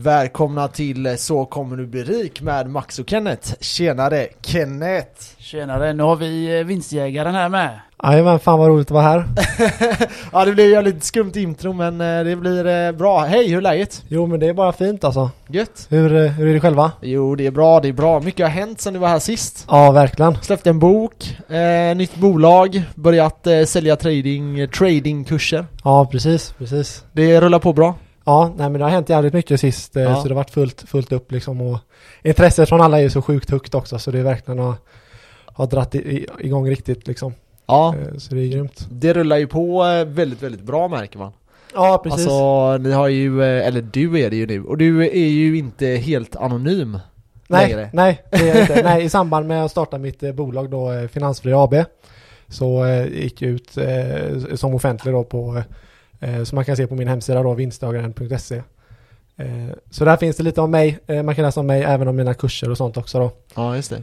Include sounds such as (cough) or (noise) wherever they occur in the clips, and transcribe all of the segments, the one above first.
Välkomna till Så kommer du bli rik med Max och Kenneth. Tjenare Kenneth! Tjenare, nu har vi eh, vinstjägaren här med. Jajamän, fan vad roligt att vara här. (laughs) ja det blir ju lite skumt intro men eh, det blir eh, bra. Hej, hur är läget? Jo men det är bara fint alltså. Gött? Hur, hur är det själva? Jo det är bra, det är bra. Mycket har hänt sedan du var här sist. Ja, verkligen. Släppte en bok, eh, nytt bolag, börjat eh, sälja trading, tradingkurser. Ja, precis, precis. Det rullar på bra. Ja, nej men det har hänt jävligt mycket sist eh, Ja. så det har varit fullt, fullt upp liksom och intresset från alla är ju så sjukt högt också så det är verkligen har, har dratt i, igång riktigt liksom. Ja, Eh, så det är grymt. det rullar ju på eh, väldigt, väldigt bra märker man. Ja, precis. Alltså, ni har ju, eller du är det ju nu, och du är ju inte helt anonym nej, längre. nej, det är inte. nej, i samband med att starta mitt bolag då, Finansfri AB, så gick jag ut som offentlig då på, eh, som man kan se på min hemsida då, vinstjagaren.se. Eh, så där finns det lite om mig, eh, man kan läsa om mig även om mina kurser och sånt också då. Ja, just det.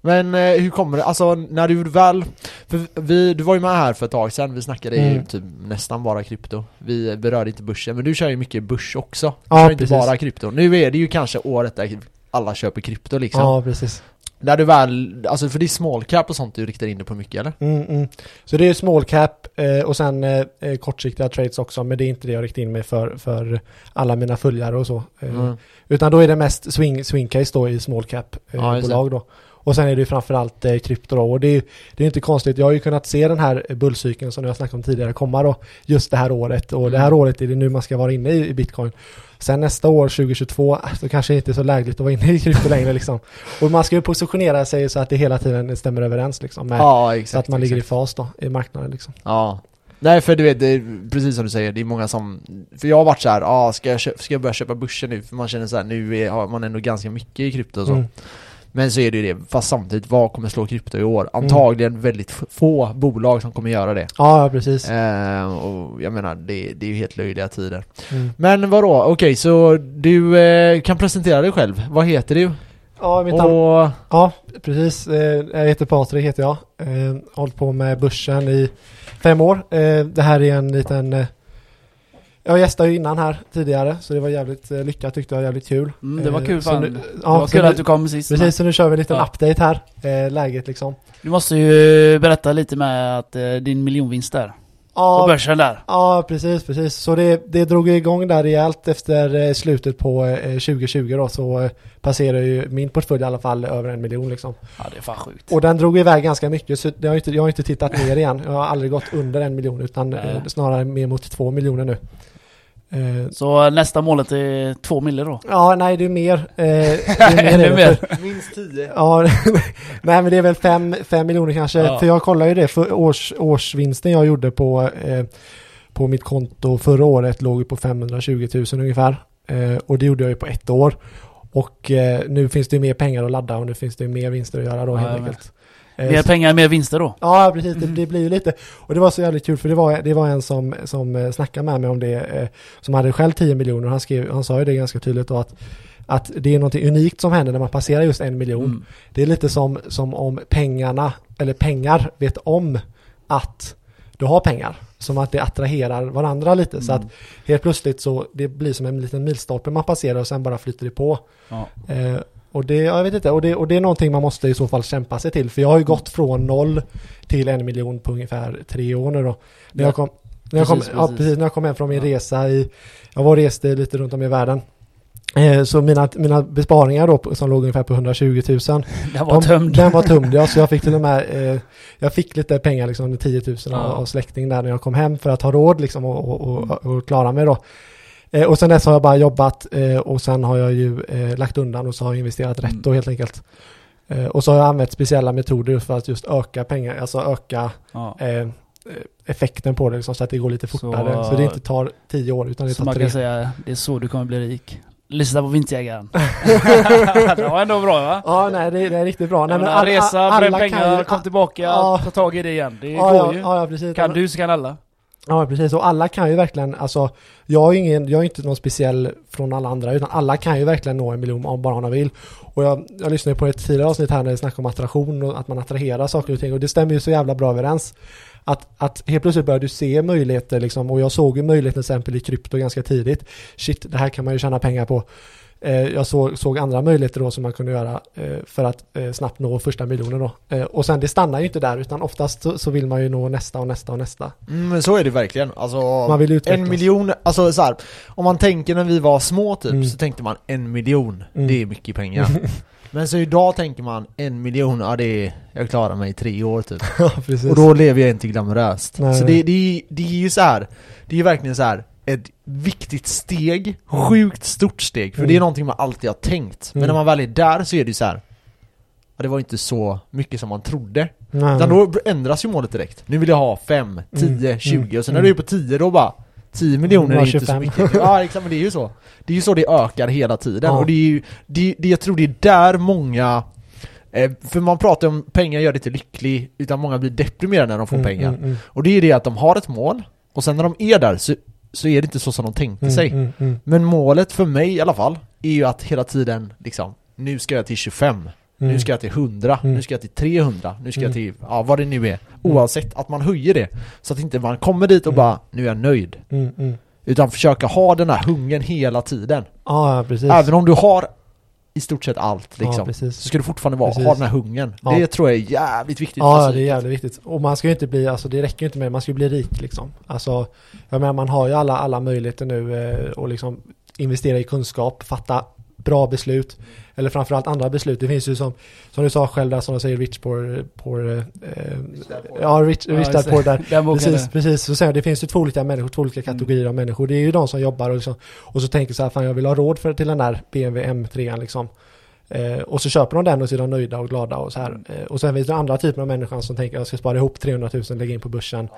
Men hur kommer det, alltså när du väl, för vi, du var ju med här för ett tag sedan, vi snackade ju Mm. typ nästan bara krypto Vi berörde inte börsen, men du kör ju mycket börs också Du Ja, kör inte precis. bara krypto, nu är det ju kanske året där alla köper krypto liksom Ja, precis. När du väl, alltså för det är small cap och sånt du riktar in dig på mycket eller? Mm, mm. Så det är small cap eh, och sen eh, eh, kortsiktiga trades också, men det är inte det jag riktar in mig för, för alla mina följare och så. Eh, Mm. Utan då är det mest swing, swing case då i small cap eh, Ja, då. Och sen är det ju framförallt eh, krypto då. Och det är ju det är inte konstigt. Jag har ju kunnat se den här bullcykeln som jag snackat om tidigare komma då. Just det här året. Och det här Mm. året är det nu man ska vara inne i, i bitcoin. Sen nästa år, 2022, eh, (laughs) så kanske det inte är så lägligt att vara inne i krypto längre liksom. Och man ska ju positionera sig så att det hela tiden stämmer överens liksom. Med, Ja så exakt att man ligger i fas då i marknaden liksom. Ja Nej för du vet, det är precis som du säger, det är många som För jag har varit så här, ah, ska, jag köpa, ska jag börja köpa börsen nu? För man känner så här, nu är, har man ändå ganska mycket i krypto och så Mm. Men så är det ju det, fast samtidigt, vad kommer slå krypto i år? Antagligen väldigt f- få bolag som kommer göra det Ja, precis. eh, Och jag menar, det, det är ju helt löjliga tider Mm. Men vadå, okej så du eh, kan presentera dig själv, vad heter du? Ja, mitt namn. Och, Ja, precis. Eh, Jag heter Patrik, heter jag. Eh, Hållit på med börsen i fem år. Eh, Det här är en liten... Jag gästade ju innan här tidigare, så det var jävligt eh, lyckat tyckte jag, jävligt kul. Mm, det var Eh, kul fan. nu- det ja, var så kul nu- att du kom sist. med. Precis, så nu kör vi en liten Ja. update här. Eh, Läget liksom. Du måste ju berätta lite med att din miljonvinst där. På Ja, börsen där. ja precis, precis. Så det, det drog igång där rejält efter slutet på eh, 2020 då, så passerade ju min portfölj i alla fall över en miljon liksom. Ja det är fan sjukt. Och den drog iväg ganska mycket så jag har inte, jag har inte tittat ner igen. Jag har aldrig gått under en miljon utan Nej. snarare mer mot två miljoner nu. Eh, Så nästa målet är två mille då. ja, nej det är mer. Eh, det är (laughs) mer, är minst 10 Ja, (laughs) nej men det är väl fem, fem miljoner kanske. Ja. För jag kollar ju det, för års, årsvinsten jag gjorde på, eh, på mitt konto förra året låg ju på 520 000 ungefär. Eh, och det gjorde jag ju på ett år. Och eh, nu finns det ju mer pengar att ladda och nu finns det ju mer vinster att göra då Ja, helt enkelt. Eh, Mer pengar, mer vinster då. Ja, precis. Det, det blir ju lite. Och det var så jävligt kul för det var, det var en som, som eh, snackade med mig om det, eh, som hade själv 10 miljoner. Han, skrev, han sa ju det ganska tydligt då att, att det är något unikt som händer när man passerar just en miljon. Mm. Det är lite som, som om pengarna, eller pengar, vet om att du har pengar. Som att det attraherar varandra lite. Så att Mm. helt plötsligt så det blir som en liten milstolpe man passerar och sen bara flyter det på. Ja. Eh, och det, ja, jag vet inte, och det, och det är någonting man måste i så fall kämpa sig till. För jag har ju gått från noll till en miljon på ungefär tre år nu då. När jag kom, när jag kom, Precis, Ja, precis. när jag kom hem från min resa i, jag var och reste lite runt om i världen. Eh, så mina, mina besparingar då som låg ungefär på 120 000 (laughs) Den var tömd. Den var tömd ja, (laughs) så jag fick till och med eh, Jag fick lite pengar liksom, 10 000 Ja. av, av släkting där när jag kom hem för att ha råd liksom och, och, och, och klara mig då. Eh, och sen dess har jag bara jobbat eh, och sen har jag ju eh, lagt undan och så har jag investerat rätt Mm. då helt enkelt. Och så har jag använt speciella metoder för att just öka pengar, alltså öka Ja. eh, effekten på det liksom, så att det går lite Så- fortare. Så, det inte tar 10 år utan det Så tar man tre. kan säga, det är så du kommer bli rik. Lyssna på vinstjägaren. (laughs) det var ändå bra va? Ja, nej det, det är riktigt bra. Nej, men menar, all- resa, alla bränn pengar, ju- kom tillbaka, Ja. ta tag i det igen. Det Ja, går ja, ju. ja. Kan du så kan alla. Ja, precis. Och alla kan ju verkligen, alltså, jag är, ingen, jag är inte någon speciell från alla andra, utan alla kan ju verkligen nå en miljon om bara man vill. Och jag, jag lyssnade på ett tidigare avsnitt här när det snackade om attraktion och att man attraherar saker och ting och det stämmer ju så jävla bra överens. Att, att helt plötsligt börjar du se möjligheter liksom, och jag såg ju möjligheter till exempel i krypto ganska tidigt. Shit, det här kan man ju tjäna pengar på. Eh, jag såg, såg andra möjligheter då som man kunde göra eh, för att eh, snabbt nå första miljonen då. Och sen det stannar ju inte där utan oftast så, så vill man ju nå nästa och nästa och nästa. Mm, men så är det verkligen. Alltså, Man vill utvecklas. en miljon, alltså så här, om man tänker när vi var små typ, Mm. så tänkte man en miljon, Mm. det är mycket pengar. (laughs) men så idag tänker man en miljon, ja det är, jag klarar mig i tre år typ. (laughs) Och då lever jag inte glamoröst. Nej, så det, det, det är ju så här. det är ju verkligen så här ett viktigt steg, sjukt stort steg, för Mm. det är någonting man alltid har tänkt. Men Mm. när man väl är där så är det ju så här. Ja, det var inte så mycket som man trodde. Nej, Utan då ändras ju målet direkt. Nu vill jag ha 5, 10, Mm. 20 och sen när Mm. du är på 10 då bara 10 miljoner är inte så 25. mycket. Ja exakt, men det är ju så. Det är ju så det ökar hela tiden. Ja. Och det är ju, det, det, jag tror det är där många eh, för man pratar om pengar gör det inte lycklig, utan många blir deprimerade när de får Mm, pengar. mm, mm. Och det är det att de har ett mål, och sen när de är där så, så är det inte så som de tänkte sig. Mm, mm, mm. Men målet för mig i alla fall, är ju att hela tiden liksom, nu ska jag till 25, nu Mm. ska jag till 100, Mm. nu ska jag till 300, nu ska jag Mm. till, ja vad det nu är. Oavsett, att man höjer det. Så att inte man kommer dit och Mm. bara, nu är jag nöjd. Mm, mm. Utan försöka ha den här hungern hela tiden. Ja, precis. Även om du har i stort sett allt Ja, liksom. precis. så ska du fortfarande vara, Precis. ha den här hungern. Ja. Det tror jag är jävligt viktigt Ja, för det är jävligt viktigt. Och man ska ju inte bli, alltså det räcker ju inte med, man ska ju bli rik liksom. Alltså, jag menar man har ju alla, alla möjligheter nu eh, och liksom investera i kunskap, fatta bra beslut. Eller framförallt andra beslut. Det finns ju som, som du sa själv där som de säger rich poor, poor eh, ja rich, rich dad poor boken Precis, där. precis. Så sen, det finns ju två olika människor, två olika kategorier av människor. Det är ju de som jobbar och, liksom, och så tänker så här, fan jag vill ha råd för, till den där BMW M3 liksom. Eh, och så köper de den och så är de nöjda och glada och så här. Eh, och sen finns det andra typer av människor som tänker jag ska spara ihop 300 000, lägga in på börsen.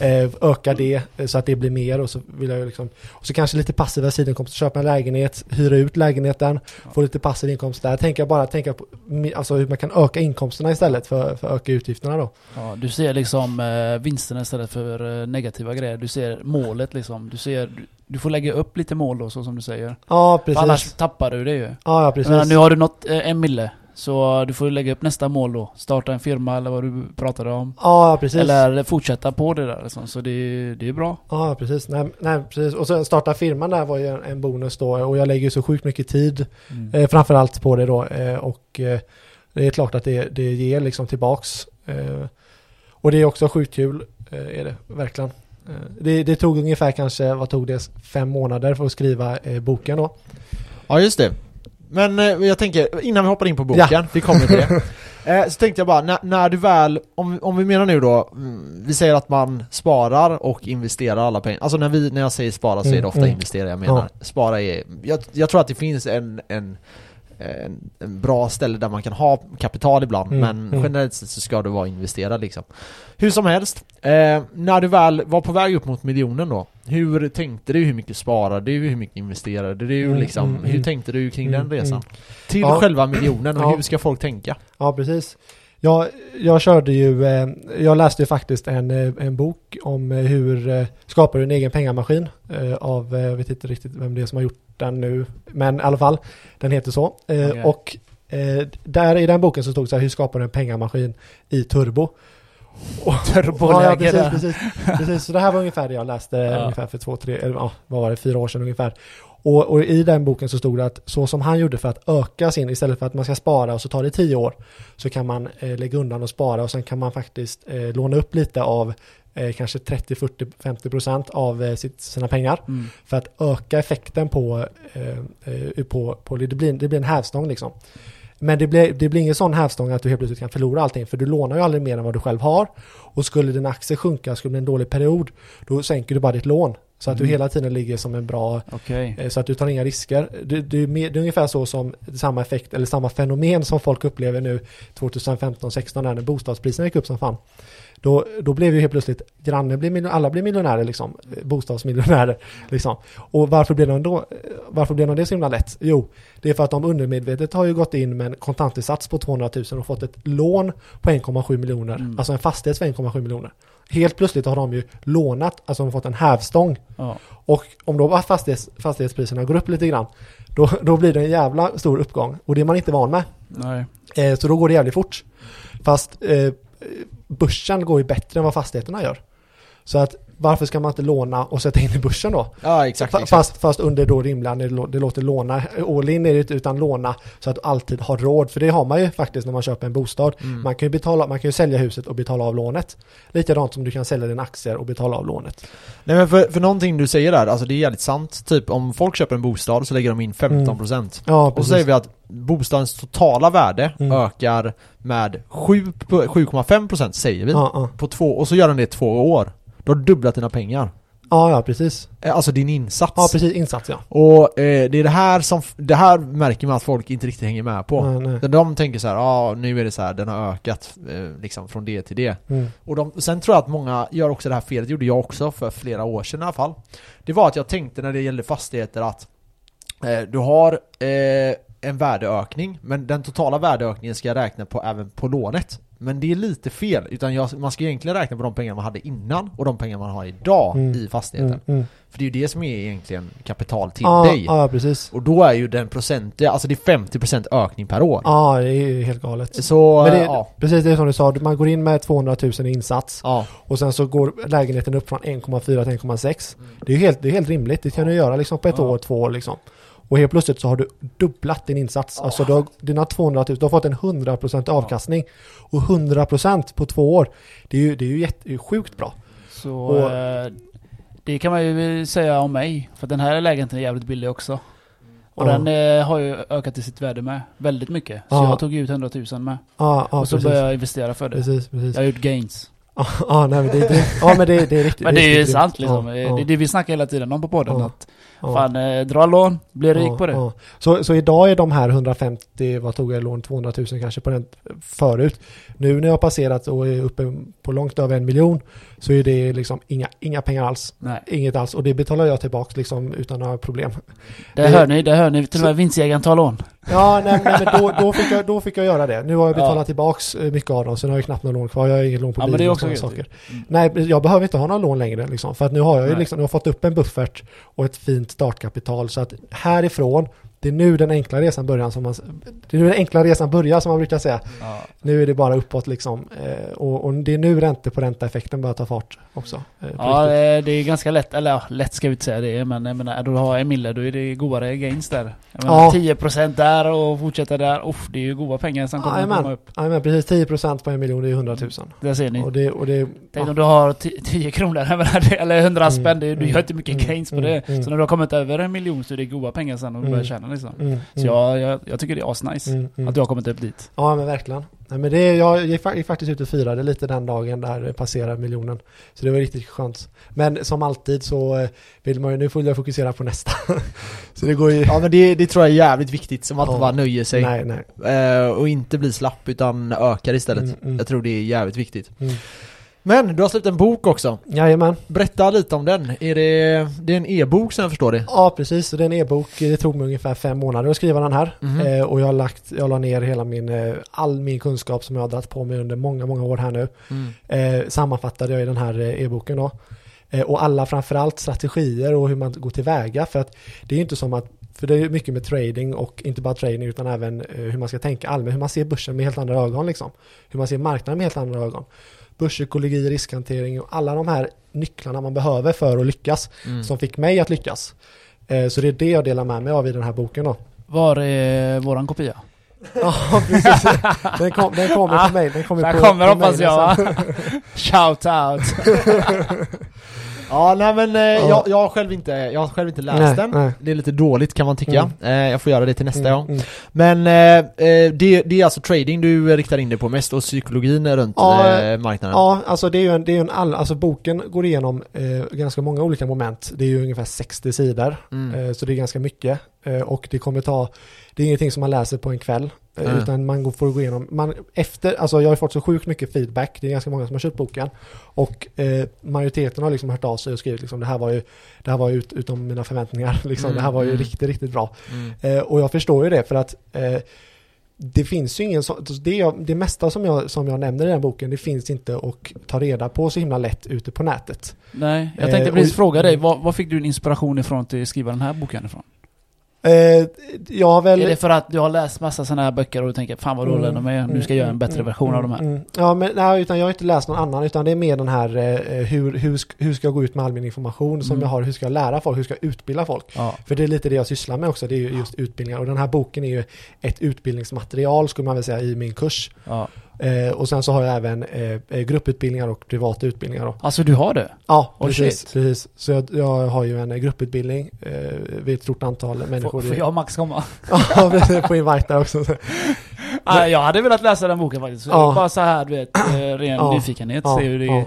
Mm. Eh, öka det eh, så att det blir mer och så vill jag liksom Och så kanske lite passiva sidinkomster, köpa en lägenhet, hyra ut lägenheten, få lite passiv inkomst där. Tänka bara, tänka på alltså hur man kan öka inkomsterna istället för, för att öka utgifterna då. Ja, du ser liksom eh, vinsterna istället för eh, negativa grejer. Du ser målet liksom. Du ser, du, får lägga upp lite mål då, så som du säger. Ja, För precis. annars tappar du det ju. Ja, ja, precis. menar, nu har du nått eh, en mille. Så du får lägga upp nästa mål då. Starta en firma eller vad du pratade om. Ja, precis. Eller fortsätta på det där liksom. Så det, det är bra. Ja, precis. Nej, nej, precis. Och sen starta firman där var ju en, bonus då och jag lägger ju så sjukt mycket tid eh, framförallt på det då eh, och eh, det är klart att det, det ger liksom tillbaks. Eh, och det är också sjukt kul, eh, är det verkligen. Eh, det, det tog ungefär kanske, vad tog det, fem månader för att skriva eh, boken då. Ja just det. Men eh, jag tänker, innan vi hoppar in på boken, Ja. vi kommer till det. (laughs) Eh, så tänkte jag bara, när, när du väl, om, om vi menar nu då, mm, vi säger att man sparar och investerar alla pengar. Alltså när, vi, när jag säger spara så är Mm, det ofta mm. investera jag menar. Spara är, jag, jag tror att det finns en, en en, en bra ställe där man kan ha kapital ibland Mm, men mm. generellt sett så ska du vara investerad liksom. Hur som helst, eh, när du väl var på väg upp mot miljonen då, hur tänkte du? Hur mycket sparade du? Hur mycket investerade du? Mm, liksom, mm, hur mm. tänkte du kring Mm, den resan? Till Ja. själva miljonen och Ja. hur ska folk tänka? Ja, precis. Jag, jag körde ju, eh, jag läste ju faktiskt en, eh, en bok om eh, hur skapar du en egen pengamaskin av, jag vet inte riktigt vem det är som har gjort den nu, men i alla fall, den heter så. Eh, Okej. Och eh, där i den boken så stod det så här, hur skapar du en pengamaskin i turbo? Och, (laughs) Turboläge ja, precis, precis, precis. Så det här var ungefär det jag läste (laughs) Ja. ungefär för två, tre, eller ja, vad var det, fyra år sedan ungefär. Och, och i den boken så stod det att så som han gjorde för att öka sin, istället för att man ska spara och så tar det tio år, så kan man eh, lägga undan och spara och sen kan man faktiskt eh, låna upp lite av eh, kanske 30, 40, 50 procent av eh, sitt, sina pengar Mm. för att öka effekten på, eh, eh, på, på det, blir, det blir en hävstång liksom. Men det blir, det blir ingen sån hävstång att du helt plötsligt kan förlora allting för du lånar ju aldrig mer än vad du själv har och skulle din aktie sjunka, skulle det bli en dålig period, då sänker du bara ditt lån. Så att du Mm. hela tiden ligger som en bra Okej. Eh, Så att du tar inga risker. Är mer- det är ungefär så som samma effekt eller samma fenomen som folk upplever nu 2015-16 när bostadspriserna gick upp som fan. Då, då blev ju helt plötsligt grannen, miljon, alla blev miljonärer liksom, eh, bostadsmiljonärer liksom. Och varför blev de då? Eh, varför blev det så himla lätt? Jo, det är för att de undermedvetet har ju gått in med en kontantinsats på 200 000 och fått ett lån på 1,7 miljoner. Mm. Alltså en fastighet för 1,7 miljoner. Helt plötsligt har de ju lånat, alltså de har fått en hävstång. Ja. Och om då fastighets, fastighetspriserna går upp lite grann, då, då blir det en jävla stor uppgång. Och det är man inte van med. Eh, så då går det jävligt fort. Fast eh, börsen går ju bättre än vad fastigheterna gör. Så att varför ska man inte låna och sätta in i börsen då? Ja, exakt. Exakt. Fast, fast under då rimliga, det, lå- det låter låna, all in är det utan låna så att du alltid har råd. För det har man ju faktiskt när man köper en bostad. Mm. Man kan ju betala, man kan ju sälja huset och betala av lånet. Likadant som du kan sälja dina aktier och betala av lånet. Nej men för, för någonting du säger där, alltså det är jävligt sant. Typ om folk köper en bostad så lägger de in 15% Ja, Och så säger vi att bostadens totala värde Mm. ökar med 7 på- 7,5% säger vi. Ja, ja. På två, och så gör den det två år. Du har dubblat dina pengar. ja, ja precis. Eh, Alltså din insats. Ja, precis. Insats ja. Och eh, det är det här som, det här märker man att folk inte riktigt hänger med på. Nej, nej. De, tänker så här, ja ah, nu är det så här, den har ökat eh, liksom från det till det. Mm. Och de, sen tror jag att många gör också det här felet, det gjorde jag också för flera år sedan i alla fall. Det var att jag tänkte när det gällde fastigheter att eh, du har eh, en värdeökning, men den totala värdeökningen ska jag räkna på även på lånet. Men det är lite fel, utan jag, man ska egentligen räkna på de pengar man hade innan och de pengar man har idag Mm. i fastigheten. Mm, mm. För det är ju det som är egentligen kapital till Ja, dig. ja, precis. Och då är ju den procent, alltså det är 50% ökning per år. Ja, det är ju helt galet. Så, Men det, ja. precis det som du sa, man går in med 200 000 i insats och sen så går lägenheten upp från 1,4 till 1,6. Det är helt, det är helt rimligt, det kan du göra liksom på ett år, två år liksom. Och helt plötsligt så har du dubblat din insats. Alltså du har, dina 200 000, du har fått en 100% avkastning. Och 100% på två år, det är ju, det är ju jätte, sjukt bra. Så Och- eh, det kan man ju säga om mig. För den här lägenheten är jävligt billig också. Och Ja. den eh, har ju ökat i sitt värde med. Väldigt mycket. Så Ja. jag tog ut 100 000 med. Ja, ja och så precis. började jag investera för det. Precis, precis. Jag har gjort gains. Ja, (laughs) nej, men det, det, ja, men det, det är riktigt. Men det är ju sant liksom. Det det vi snackar hela tiden om på podden. Att ja. fan, eh, dra lån, bli rik Ja, på det. ja. Så, så idag är de här 150, vad tog jag i lån, 200 000 kanske på den förut. Nu när jag har passerat och är uppe på långt över en miljon så är det liksom inga, inga pengar alls. Nej. Inget alls och det betalar jag tillbaka liksom utan några problem. Det Det- hör ni, det hör ni. Till och med vinstjägaren tar lån. Ja, nej, nej men då, då, fick jag, då fick jag göra det. Nu har jag betalat Ja. tillbaks eh, mycket av dem, så nu har jag knappt några lån kvar. Jag har inget lån på Ja, bilen och sådana saker. Mm. Nej, jag behöver inte ha några lån längre liksom, för att nu har jag ju liksom, jag har fått upp en buffert och ett fint startkapital så att härifrån, det är nu den enkla resan börjar som man, det är nu den enkla resan börjar som man brukar säga. Ja. Nu är det bara uppåt liksom eh, och, och det är nu ränte på ränta-effekten börjar ta fart också. eh, Ja, riktigt. det, det är ganska lätt, eller ja, lätt ska vi inte säga det, men jag menar, du har en mille, då är det godare gains där. Jag menar, Ja. 10% där och fortsätta där, Uff, det är ju goda pengar som kommer Jajamän. komma upp. Ja, men precis 10% på en miljon, det är 100 000. Där ser ni. Och det, och det, Tänk om du har 10 kronor, (laughs) det- eller 100 Mm, spänn, det, du mm, gör inte mycket mm, gains på mm, det. mm. Så när du har kommit över en miljon så är det goda pengar sen och du Mm. börjar tjäna liksom. mm, Så mm, jag, jag, jag tycker det är asnice mm, mm. att du har kommit upp dit. Ja men verkligen. Nej, men det, är- jag gick, fa- gick faktiskt ut och firade lite den dagen där det passerade miljonen. Så det var riktigt skönt. Men som alltid så eh, vill man ju, nu får jag fokusera på nästa. (laughs) så det går ju... Ja men det, det tror jag är jävligt viktigt, som att Ja. man bara nöjer sig Nej, nej. eh, och inte blir slapp utan ökar istället. Mm, mm. Jag tror det är jävligt viktigt. Mm. Men du har släppt en bok också. Jajamän. Berätta lite om den. Är det, det är en e-bok som jag förstår det? Ja precis, det är en e-bok. Det tog mig ungefär fem månader att skriva den här. Mhm. Eh, och jag har lagt, jag la ner hela min, eh, all min kunskap som jag har dragit på mig under många, många år här nu. Mm. eh, sammanfattade jag i den här eh, e-boken då. Eh, och alla framförallt strategier och hur man går tillväga för att det är ju inte som att för det är mycket med trading och inte bara trading utan även eh, hur man ska tänka allmänt, hur man ser börsen med helt andra ögon liksom. Hur man ser marknaden med helt andra ögon. Börspsykologi, riskhantering och alla de här nycklarna man behöver för att lyckas Mm. som fick mig att lyckas. Eh, så det är det jag delar med mig av i den här boken då. Var är våran kopia? Ja, precis. Den, kom, den kommer till mig. Den kommer, Den på- kommer på hoppas jag? Shout out! (laughs) Ja nej men eh, Ja. jag, jag, har själv inte, jag har själv inte läst Nej, den. nej. Det är lite dåligt kan man tycka. Eh, jag får göra det till nästa Mm, gång. mm. Men eh, eh, det, det är alltså trading du riktar in dig på mest och psykologin runt Ja, eh, marknaden? Ja, alltså det är ju en, det är en all, alltså boken går igenom eh, ganska många olika moment. Det är ju ungefär 60 sidor, Mm. så det är ganska mycket. Och det kommer ta, det är ingenting som man läser på en kväll. Eh, Mm. Utan man får gå igenom, man, efter, alltså jag har fått så sjukt mycket feedback, det är ganska många som har köpt boken. Och eh, majoriteten har liksom hört av sig och skrivit liksom det här var ju, det här var ju ut, utom mina förväntningar, (laughs) liksom, Mm, det här var ju mm. riktigt, riktigt bra. Mm. Eh, och jag förstår ju det för att eh, det finns ju ingen så, det, jag, det mesta som jag, som jag nämner i den boken det finns inte att ta reda på så himla lätt ute på nätet. Nej, jag Eh, tänkte precis och- fråga dig, vad, vad fick du din inspiration ifrån till att skriva den här boken ifrån? Eh, jag har väl... Är det för att du har läst massa sådana här böcker och du tänker fan vad dåliga Mm, de är, nu ska jag göra en bättre mm, version mm, av de här? mm. Ja, men nej, utan jag har inte läst någon annan, utan det är mer den här eh, hur, hur, hur ska jag gå ut med all min information som Mm. jag har, hur ska jag lära folk, hur ska jag utbilda folk? Ja. För det är lite det jag sysslar med också, det är ju just utbildningar. Och den här boken är ju ett utbildningsmaterial skulle man väl säga i min kurs. ja. Eh, och sen så har jag även eh, eh, grupputbildningar och privata utbildningar då. Alltså du har det? Ja, Oh, precis. shit. precis. Så jag, jag har ju en eh, grupputbildning eh, vid ett stort antal människor. Får, får jag och Max komma? (laughs) Ja, på invite där också. Nej, jag hade velat läsa den boken faktiskt. Ja. Bara så här, du vet, eh, ren Ja. nyfikenhet, Ja, se hur det,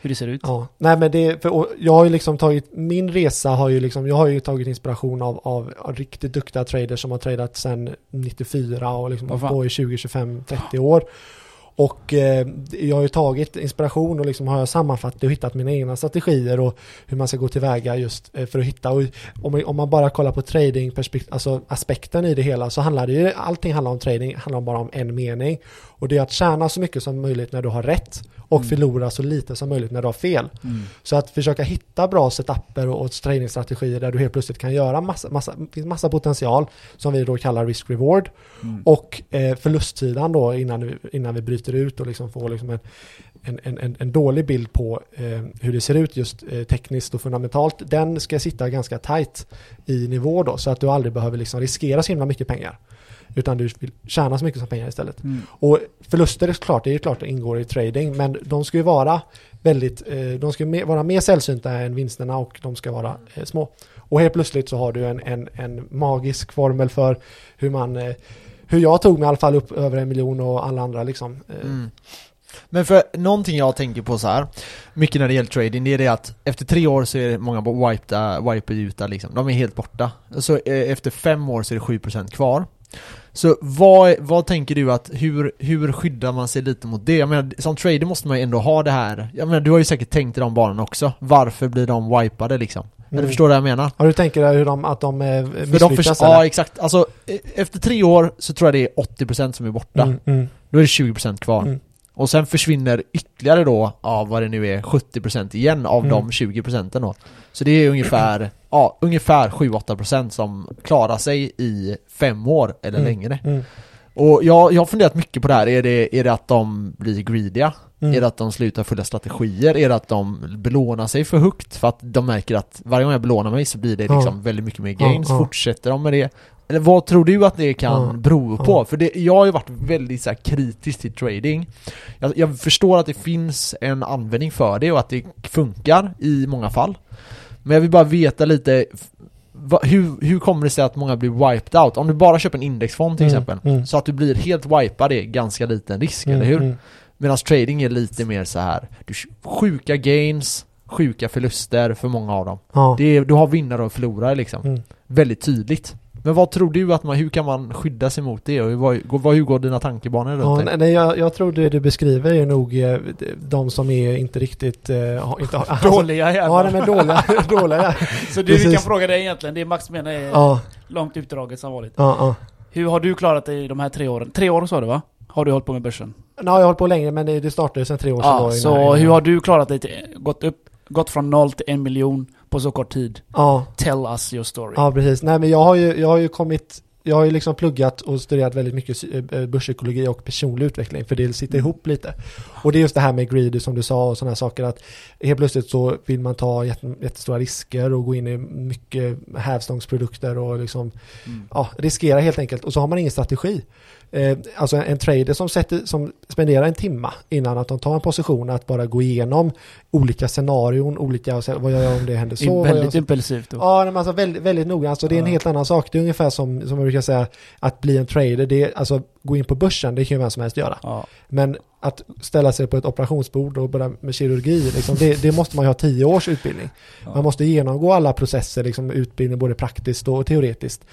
hur det ser ut. Ja, nej men det, för, jag har ju liksom tagit, min resa har ju liksom, jag har ju tagit inspiration av, av, av riktigt duktiga traders som har tradat sedan 94 och liksom fan. på i 20, 25, 30 år. Och eh, jag har ju tagit inspiration och liksom har jag sammanfattat och hittat mina egna strategier och hur man ska gå tillväga just eh, för att hitta. Och om, man- om man bara kollar på trading alltså aspekten i det hela så handlar det ju, allting handlar om trading, handlar bara om en mening. Och det är att tjäna så mycket som möjligt när du har rätt och Mm. förlora så lite som möjligt när du har fel. Mm. Så att försöka hitta bra setuper och, och träningsstrategier där du helt plötsligt kan göra massa, massa, massa potential som vi då kallar risk-reward Mm. och eh, förlustsidan då innan vi, innan vi bryter ut och liksom får liksom en, en, en, en, dålig bild på eh, hur det ser ut just eh, tekniskt och fundamentalt. Den ska sitta ganska tight i nivå då så att du aldrig behöver liksom riskera så himla mycket pengar. Utan du vill tjäna så mycket som pengar istället. Mm. Och förluster är klart, det är ju klart det ingår i trading, men de ska ju vara väldigt, eh, de ska vara mer sällsynta än vinsterna och de ska vara eh, små. Och helt plötsligt så har du en, en, en magisk formel för hur man, eh, hur jag tog mig i alla fall upp över en miljon och alla andra liksom. Mm. Men för någonting jag tänker på så här mycket när det gäller trading, det är det att efter tre år så är det många ut där liksom. De är helt borta. Så efter fem år så är det 7% kvar. Så vad, vad tänker du att, hur, hur skyddar man sig lite mot det? Jag menar, som trader måste man ju ändå ha det här, jag menar du har ju säkert tänkt i de banorna också. Varför blir de wipade liksom? Mm. Eller förstår du vad jag menar? Ja, du tänker hur de, att de eh, För de misslyckas ja exakt, alltså e- efter tre år så tror jag det är 80% som är borta. Mm, mm, Då är det 20% kvar. Mm. Och sen försvinner ytterligare då av vad det nu är 70% igen av Mm. de 20% då. Så det är ungefär, ja, ungefär 7-8% som klarar sig i fem år eller Mm. längre. mm, Och jag, jag har funderat mycket på det här, är det, är det att de blir greediga? Mm. Är det att de slutar följa strategier? Är det att de belånar sig för högt? För att de märker att varje gång jag belånar mig så blir det Ja. liksom väldigt mycket mer gains. Ja, ja. Fortsätter de med det? Eller vad tror du att det kan Ja, bero på? ja. För det, jag har ju varit väldigt så här, kritisk till trading. Jag, jag förstår att det finns en användning för det och att det funkar i många fall. Men jag vill bara veta lite va, hur, hur kommer det sig att många blir wiped out? Om du bara köper en indexfond till Mm, exempel, mm. så att du blir helt wipad är ganska liten risk, eller hur? Medan trading är lite mer så här du, sjuka gains, sjuka förluster för många av dem. Ja. Det är, du har vinnare och förlorare liksom. Mm. Väldigt tydligt. Men vad tror du att man, hur kan man skydda sig mot det? Och hur, vad, hur går dina tankebanor runt Ja, det? nej, jag, jag tror det du beskriver är nog eh, de som är inte riktigt... Har- inte, alltså, Dåliga Ja, jävlar. nej, men dåliga. (laughs) (laughs) dåliga. Så vi Precis. kan fråga dig egentligen, det Max menar är Ja, långt utdraget som vanligt. ja, ja. Hur har du klarat dig i de här tre åren? Tre år sa du va? Har du hållit på med börsen? Nej, jag har hållit på längre men det, det startade ju sedan tre år sedan. Ja, då, så innan- hur har du klarat dig till, gått upp, gått från noll till en miljon på så kort tid? Ja, Tell us your story. ja, precis. Nej men jag har ju, jag har ju kommit jag har ju liksom pluggat och studerat väldigt mycket sy- eh, börspsykologi och personlig utveckling för det sitter Mm. ihop lite. Och det är just det här med greed som du sa och sådana här saker att helt plötsligt så vill man ta jätte- jättestora risker och gå in i mycket hävstångsprodukter och liksom Mm. ja, riskera helt enkelt och så har man ingen strategi. Eh, alltså en, en trader som, sätter, som spenderar en timma innan att de tar en position att bara gå igenom olika scenarion, olika, vad gör jag om det händer Det är så? jag väldigt så? impulsivt då. Ja, men alltså väldigt, väldigt noga. Alltså det är en helt annan sak. Det är ungefär som, som brukar säga att bli en trader, det är, alltså gå in på börsen, det kan ju vem som helst göra. Ja. Men att ställa sig på ett operationsbord och börja med kirurgi, liksom, det, det måste man ju ha tio års utbildning. Ja. Man måste genomgå alla processer, liksom, utbildning både praktiskt och teoretiskt.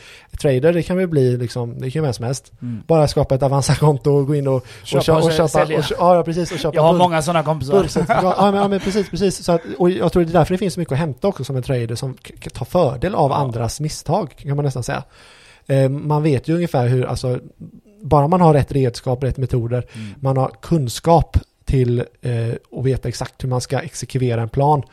Trader, det kan väl bli, liksom, det kan ju vem som helst. Mm. Bara skapa ett Avanza-konto och gå in och, och, Köpa köpa, och och, köpa, och, ja, precis, och köpa Jag har bull- många sådana kompisar. ja, men, ja, men precis, precis. Så att, och jag tror det är därför det finns mycket att hämta också som en trader som tar fördel av andras misstag, kan man nästan säga. Eh, man vet ju ungefär hur, alltså, bara man har rätt redskap, rätt metoder, Mm. man har kunskap till eh, och veta exakt hur man ska exekvera en plan.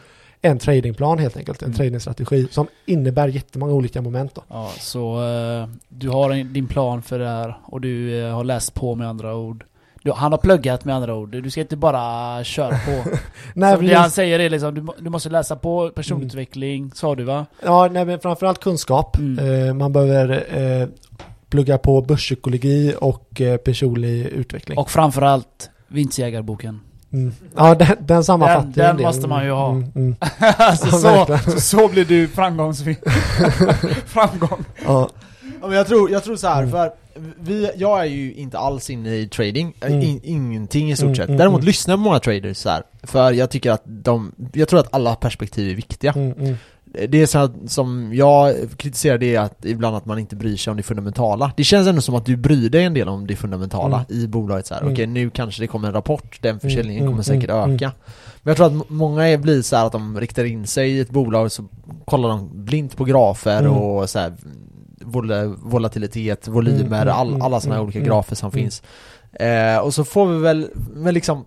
En tradingplan helt enkelt, en Mm. tradingstrategi som innebär jättemånga olika moment då. Ja, så eh, du har en, din plan för det här och du eh, har läst på med andra ord. Du, han har pluggat med andra ord. Du ska inte bara köra på. (laughs) Nej, Som det han säger är liksom, du, du måste läsa på personutveckling, sa du va? Ja, nej, men framförallt kunskap. Mm. Eh, man behöver eh, plugga på börspsykologi och eh, personlig utveckling. Och framförallt vinstjägarboken. Mm. Ja, den, den sammanfattar Den- den måste man ju ha. Mm, mm. alltså, (laughs) Ja, så, så, så blir du framgångsrik. (laughs) Framgång. Ja, Ja, men jag tror, jag tror så här, Mm. för vi, jag är ju inte alls inne i trading, äh, Mm. in, ingenting i stort Mm, sett. Däremot mm. lyssnar jag på många traders så här, för jag tycker att de, jag tror att alla perspektiv är viktiga. Mm, mm. Det är så att, som jag kritiserar det är att ibland att man inte bryr sig om det fundamentala. Det känns ändå som att du bryr dig en del om det fundamentala Mm. i bolaget så här. Mm. okej nu kanske det kommer en rapport, den försäljningen Mm, kommer mm, säkert mm, öka. Men jag tror att många är, blir så här att de riktar in sig i ett bolag så kollar de blint på grafer Mm. och så här, vol- volatilitet, volymer, Mm, mm, all, mm, alla sådana här mm, olika mm, grafer som mm. finns. Eh, och så får vi väl, men liksom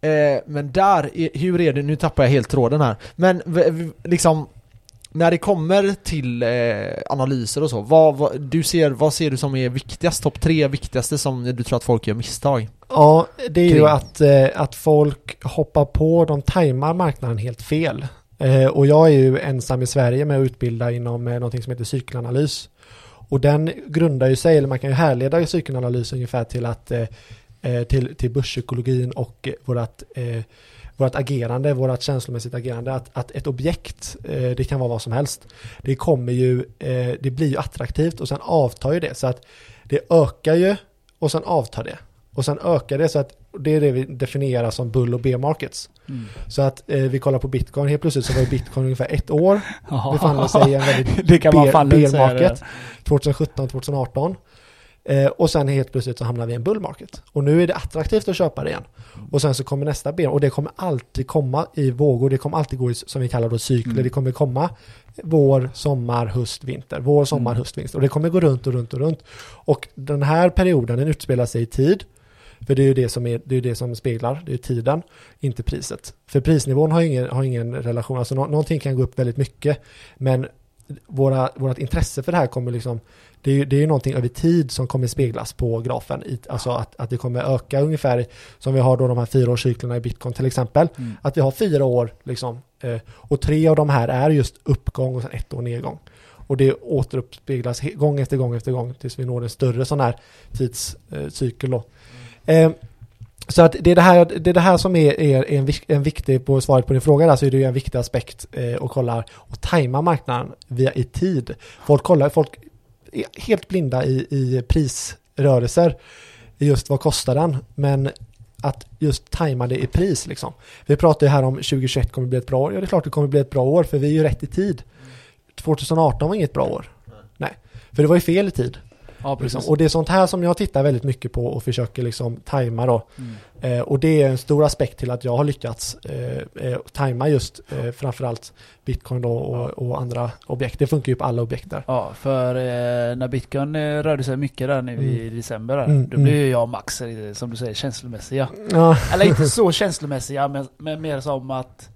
eh, men där, är- hur är det, nu tappar jag helt tråden här. Men liksom när det kommer till eh, analyser och så, vad, vad, du ser, vad ser du som är viktigast? Topp tre viktigaste som du tror att folk gör misstag? ja det är ju Kring. att, eh, att folk hoppar på, de tajmar marknaden helt fel. Eh, och jag är ju ensam i Sverige med att utbilda inom eh, någonting som heter cykelanalys. Och den grundar ju sig, eller man kan ju härleda cykelanalys ungefär till att eh, eh, till, till börspsykologin och vårat, eh, vårt agerande, vårt känslomässigt agerande, att, att ett objekt, eh, det kan vara vad som helst, det kommer ju, eh, det blir ju attraktivt och sen avtar ju det. Så att det ökar ju och sen avtar det. Och sen ökar det så att det är det vi definierar som bull och B-markets. Mm. Så att eh, vi kollar på bitcoin, helt plötsligt så var ju bitcoin ungefär ett år. (laughs) Befann sig i en väldigt bear, bear market. 2017-2018. Eh, och sen helt plötsligt så hamnar vi i en bull market. Och nu är det attraktivt att köpa det igen. Och sen så kommer nästa ben och det kommer alltid komma i vågor. Det kommer alltid gå i, som vi kallar då cykler. Mm. Det kommer komma vår, sommar, höst, vinter. Vår, sommar, Mm. höst, vinter. Och det kommer gå runt och runt och runt. Och den här perioden den utspelar sig i tid. För det är ju det som, är, det är det som speglar, det är tiden, inte priset. För prisnivån har ingen, har ingen relation, alltså nå, någonting kan gå upp väldigt mycket. Men våra, vårat intresse för det här kommer liksom, det är ju det är någonting över tid som kommer speglas på grafen. I, alltså att, att det kommer öka ungefär, som vi har då de här fyraårscyklerna i bitcoin till exempel. Mm. Att vi har fyra år liksom, eh, och tre av de här är just uppgång och sen ett år nedgång. Och det återuppspeglas gång efter gång efter gång tills vi når en större sån här tidscykel då. Eh, så att det är det här, det är det här som är, är, en, en viktig, på svaret på din fråga där, så är det ju en viktig aspekt eh, och kolla och tajma marknaden via i tid. Folk kollar, folk helt blinda i, i prisrörelser. Just vad kostar den? Men att just tajma det i pris liksom. Vi pratar ju här om 2021 kommer bli ett bra år. Ja, det är klart det kommer bli ett bra år för vi är ju rätt i tid. 2018 var inget bra år. Nej, för det var ju fel i tid. Ja. Liksom. Och det är sånt här som jag tittar väldigt mycket på och försöker liksom tajma då. Mm. Eh, och det är en stor aspekt till att jag har lyckats eh, eh, tajma just eh, framförallt bitcoin då och, och andra objekt. Det funkar ju på alla objekt där. Ja, för eh, när bitcoin eh, rörde sig mycket där nu i december där, Mm, då mm. blev ju jag och Max, eh, som du säger, känslomässiga. Ja, Eller inte så (laughs) känslomässiga, men, men mer som att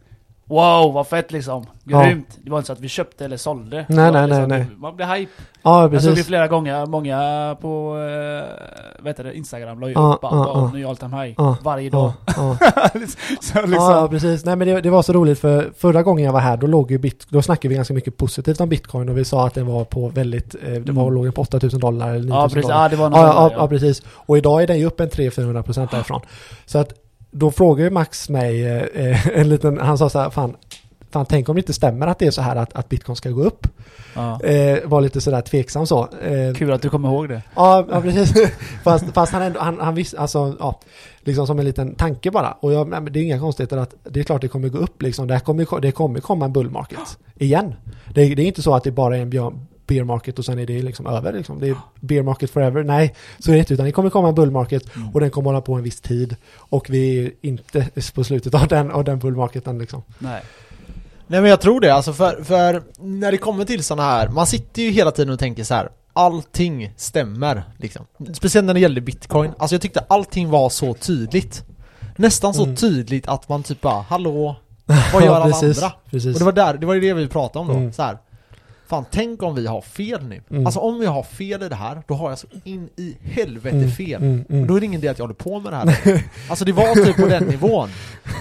Wow, vad fett liksom! Ja. Grymt! Det var inte så att vi köpte eller sålde. Nej, nej, liksom, nej, nej. Man blev hype. ja Jag såg det precis. flera gånger, många på vad heter det, Instagram la ju Ja, upp bara, ja, wow, ja. ny all time high. Ja, Varje dag. Ja, ja. (laughs) så liksom, ja, precis. Nej men det, det var så roligt för förra gången jag var här då låg ju bit, då snackade vi ganska mycket positivt om bitcoin och vi sa att den var på väldigt, eh, det var Mm. låg på 8000 dollar eller 9000 ja, precis. dollar. Ja, det var något Ja, sånt ja, där, ja, precis. Och idag är den ju upp en 300-400 procent därifrån. (gasps) Så att då frågar ju Max mig, eh, eh, (laughs) en liten, han sa så här, fan, fan tänk om det inte stämmer att det är så här att, att bitcoin ska gå upp. Ja. Eh, var lite sådär tveksam så. Eh, Kul att du kommer ihåg det. Ja, ja precis. (laughs) fast, fast han ändå, han, han visste, alltså ja, liksom som en liten tanke bara. Och jag, nej, det är inga konstigheter att det är klart det kommer gå upp liksom. Det, kommer, det kommer komma en bull market igen. Det, det är inte så att det bara är en björn, bear market och sen är det liksom över liksom. Det är bear market forever. Nej, så är det inte. Utan det kommer komma en bull market Mm. och den kommer hålla på en viss tid. Och vi är inte (laughs) på slutet av den, av den bull marketen liksom. Nej. Nej men jag tror det, alltså för, för när det kommer till sådana här, man sitter ju hela tiden och tänker så här. Allting stämmer liksom. Speciellt när det gällde bitcoin, alltså jag tyckte allting var så tydligt. Nästan så Mm. tydligt att man typ bara, hallå, vad (laughs) gör alla precis, andra? Precis. Och det var där, det var det vi pratade om då, Mm. så här. Fan tänk om vi har fel nu. Mm. Alltså om vi har fel i det här, då har jag så in i helvete Mm, fel. mm, mm. Då är det ingen idé att jag håller på med det här. (laughs) alltså det var typ på den nivån.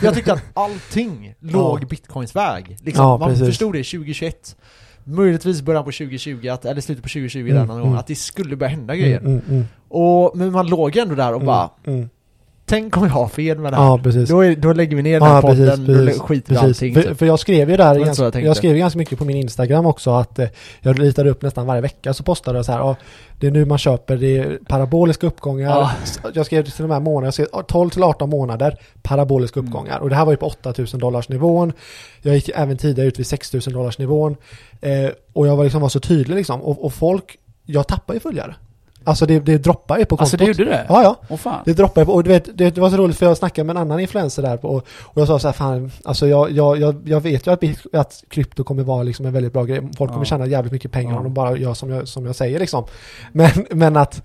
Jag tyckte att allting låg Ja. bitcoins väg. Liksom, Ja, man precis. förstod det 2021. Möjligtvis början på 2020, att, eller slutet på 2020 Mm, där någon gång, mm. att det skulle börja hända grejer. Mm, mm, mm, Och, men man låg ändå där och bara, mm. Tänk om vi har fel med det här. Ja, precis. Då, är, då lägger vi ner den Ja, podden, precis, då skiter precis. allting. För, typ. för jag skrev ju där, jag ganska, tänkte. jag, skrev ganska mycket på min Instagram också att eh, jag ritade upp nästan varje vecka så postade jag så här, ja, det är nu man köper, det är paraboliska uppgångar. Ja. Jag skrev till de här månaderna, jag skrev 12 till 18 månader paraboliska Mm. uppgångar. Och det här var ju på 8000 dollars nivån. Jag gick även tidigare ut vid 6000 dollars nivån. Eh, och jag var liksom var så tydlig liksom. Och, och folk, jag tappar ju följare. Alltså det, det droppar ju på kontot. Alltså det gjorde det? Ja, ja. Åh fan. Det droppade ju på, och du vet, det, det var så roligt för jag snackade med en annan influencer där och, och jag sa så här, fan, alltså jag, jag, jag, jag vet ju att, att krypto kommer vara liksom en väldigt bra grej. Folk kommer Ja. tjäna jävligt mycket pengar Ja. om de bara gör som jag, som jag säger liksom. Men, men att,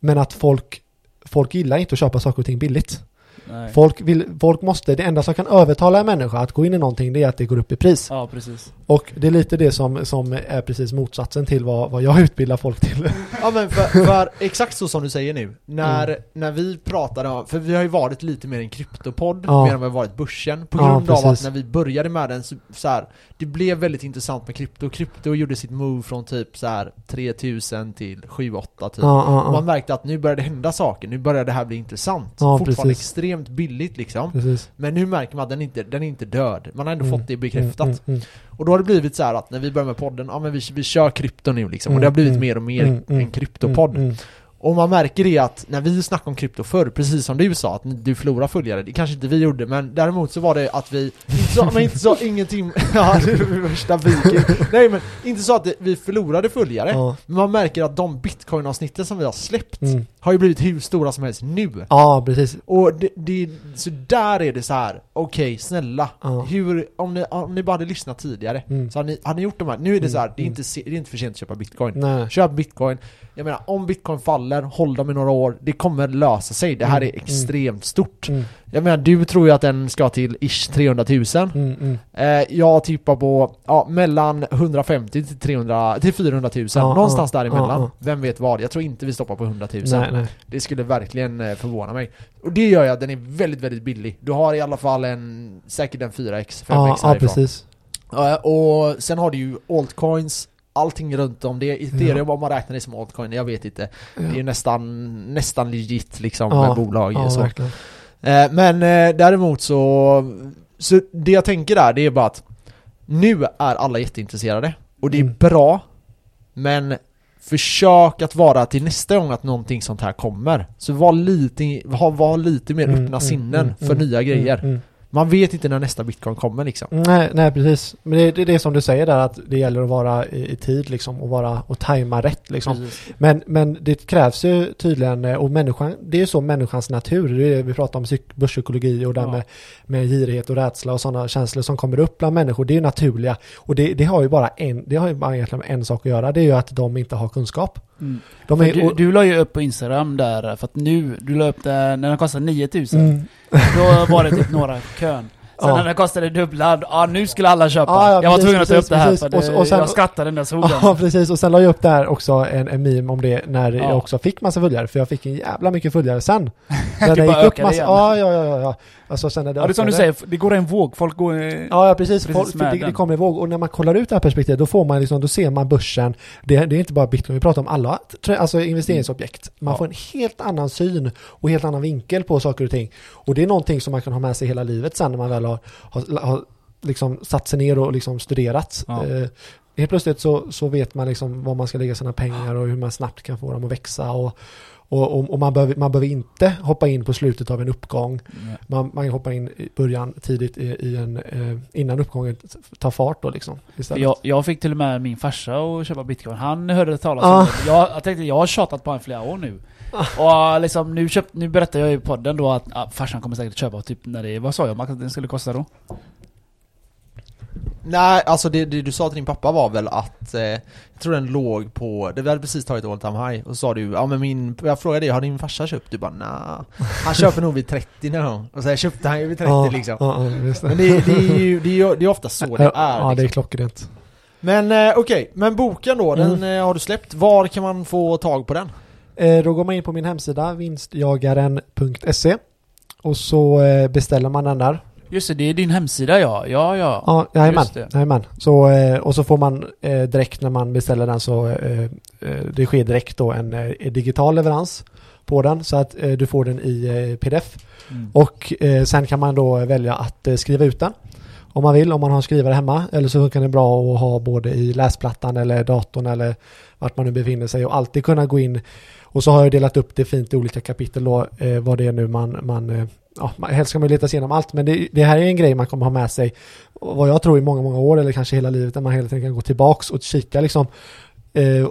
men att folk, folk gillar inte att köpa saker och ting billigt. Nej. Folk, vill, folk måste, det enda som kan övertala en människa att gå in i någonting det är att det går upp i pris. Ja, precis. Och det är lite det som, som är precis motsatsen till vad, vad jag (laughs) utbildar folk till. Ja men för, för exakt så som du säger nu, när, Mm. när vi pratade om, för vi har ju varit lite mer en kryptopodd, Ja. mer än vad vi varit börsen, på Ja, grund av att när vi började med den så, så här, det blev väldigt intressant med krypto, krypto gjorde sitt move från typ så här 3000 till 7-8 typ. Ja, ja, man ja. märkte att nu började det hända saker, nu började det här bli intressant. Ja, Fortfarande precis. Extremt billigt liksom. Precis. Men nu märker man att den inte, den är inte död. Man har ändå Mm, fått det bekräftat. Mm, mm, Och då har det blivit så här att när vi börjar med podden, ja men vi, vi kör krypto nu liksom. Och Mm, det har blivit mm, mer och mer mm, mm, en kryptopodd. Mm, mm. Och man märker det att när vi snackade om krypto förr, precis som du sa, att du förlorar följare, det kanske inte vi gjorde, men däremot så var det att vi, inte så, men inte så ingenting, (laughs) ja det är det värsta viking. Nej men, inte så att vi förlorade följare, Ja. men man märker att de bitcoin-avsnitten som vi har släppt, Mm. har ju blivit hur stora som helst nu. Ja, precis. Och det, det, så där är det så här. okej snälla, Ja. hur, om ni, om ni bara hade lyssnat tidigare, Mm. så hade ni, hade ni gjort de här, nu är det så här, det är Mm. inte, det är inte för sent att köpa bitcoin. Nej. Köp bitcoin. Jag menar, om bitcoin faller, håll dem i några år. Det kommer lösa sig. Det här Mm, är extremt stort. Mm. Jag menar, du tror ju att den ska till ish 300 000. Mm, mm. Eh, jag tippar på, ja, mellan 150 till 300, till 400 000. Ja, Någonstans ja, däremellan. ja, ja. Vem vet vad? Jag tror inte vi stoppar på 100 000. Nej, nej. Det skulle verkligen eh, förvåna mig. Och det gör att den är väldigt, väldigt billig. Du har i alla fall en, säkert en 4x, 5x Ja, ja, härifrån. precis. Ja, och sen har du ju altcoins, allting runt om det. Ethereum Ja. om man räknar det som altcoin, jag vet inte. Ja. Det är nästan, nästan legit liksom Ja, med bolag Ja, så. verkligen. Eh, Men eh, däremot så, så det jag tänker där, det är bara att nu är alla jätteintresserade och det är Mm. bra, men försök att vara till nästa gång att någonting sånt här kommer. Så var lite, var, var lite mer Mm, öppna mm, sinnen mm, för mm, nya grejer. Man vet inte när nästa bitcoin kommer liksom. Nej, nej precis. Men det, det är det som du säger där att det gäller att vara i, i tid liksom och vara och tajma rätt liksom. Precis. Men, men det krävs ju tydligen eh, och människan, det är ju så människans natur. Det är vi pratar om psyk- börspsykologi och det Ja. med, med girighet och rädsla och sådana känslor som kommer upp bland människor. Det är ju naturliga och det, det har ju bara en, det har ju bara egentligen en sak att göra. Det är ju att de inte har kunskap. Mm. De är, du, och, du la ju upp på Instagram där, för att nu, du la upp det när den kostade 9000. mm, Då var det typ några kön. Sen Ja. när den kostade dubbla, ja nu skulle alla köpa. Ja, ja, jag var precis, tvungen att ta upp det här precis. för det, Och så- och sen- jag skrattade när jag såg Ja den. precis och sen la jag upp där också en, en meme om det när Ja. jag också fick massa följare för jag fick en jävla mycket följare sen. (laughs) När det gick upp massa, ja ja ja ja. Alltså sen när det Ja, det är som du säger, det går en våg. Folk går... Ja, ja precis. Precis Folk, det, det kommer ihåg. Och när man kollar ut det här perspektivet då får man liksom, då ser man börsen. Det, det är inte bara bitcoin, vi pratar om alla alltså investeringsobjekt. Man Ja. får en helt annan syn och helt annan vinkel på saker och ting. Och det är någonting som man kan ha med sig hela livet sen när man väl har, har, har liksom satt sig ner och liksom studerat. Ja. Eh, helt plötsligt så, så vet man liksom var man ska lägga sina pengar och hur man snabbt kan få dem att växa. Och, och, och, och man, behöver, man behöver inte hoppa in på slutet av en uppgång. Man, man hoppa in i början tidigt i, i en, eh, innan uppgången tar fart då liksom. Jag, jag fick till och med min farsa att köpa bitcoin. Han hörde talas Ah. om det. Jag, jag tänkte, jag har tjatat på honom flera år nu. Och liksom, nu, köpt, nu berättar jag i podden då att ah, farsan kommer säkert köpa typ när det vad sa jag Max att den skulle kosta då? Nej, alltså det, det du sa till din pappa var väl att eh, Jag tror den låg på, det vi hade precis tagit all time high och så sa du ja men min, jag frågade dig, har din farsa köpt? Du bara nah, Han köper nog vid 30 någon gång Och så här köpte han ju vid 30 ja, liksom Ja, det. Men det, det är ju, det är ju det är ofta så det är Ja, det är liksom. klockrent. Men eh, okej, men boken då, den Mm. eh, har du släppt. Var kan man få tag på den? Eh, då går man in på min hemsida vinstjagaren.se och så eh, beställer man den där. Just det, det är din hemsida ja. Ja, ja. Ja, jajamän. Jajamän. Så, eh, och så får man eh, direkt när man beställer den så eh, det sker direkt då en digital leverans på den så att du får den i pdf. Mm. Och sen kan man då välja att skriva ut den om man vill, om man har en skrivare hemma. Eller så kan det bra att ha både i läsplattan eller datorn eller vart man nu befinner sig och alltid kunna gå in. Och så har jag delat upp det fint i olika kapitel då, vad det är nu man, man ja, helst ska man leta sig igenom allt, men det, det här är en grej man kommer ha med sig, vad jag tror i många, många år eller kanske hela livet, där man hela tiden kan gå tillbaks och kika liksom,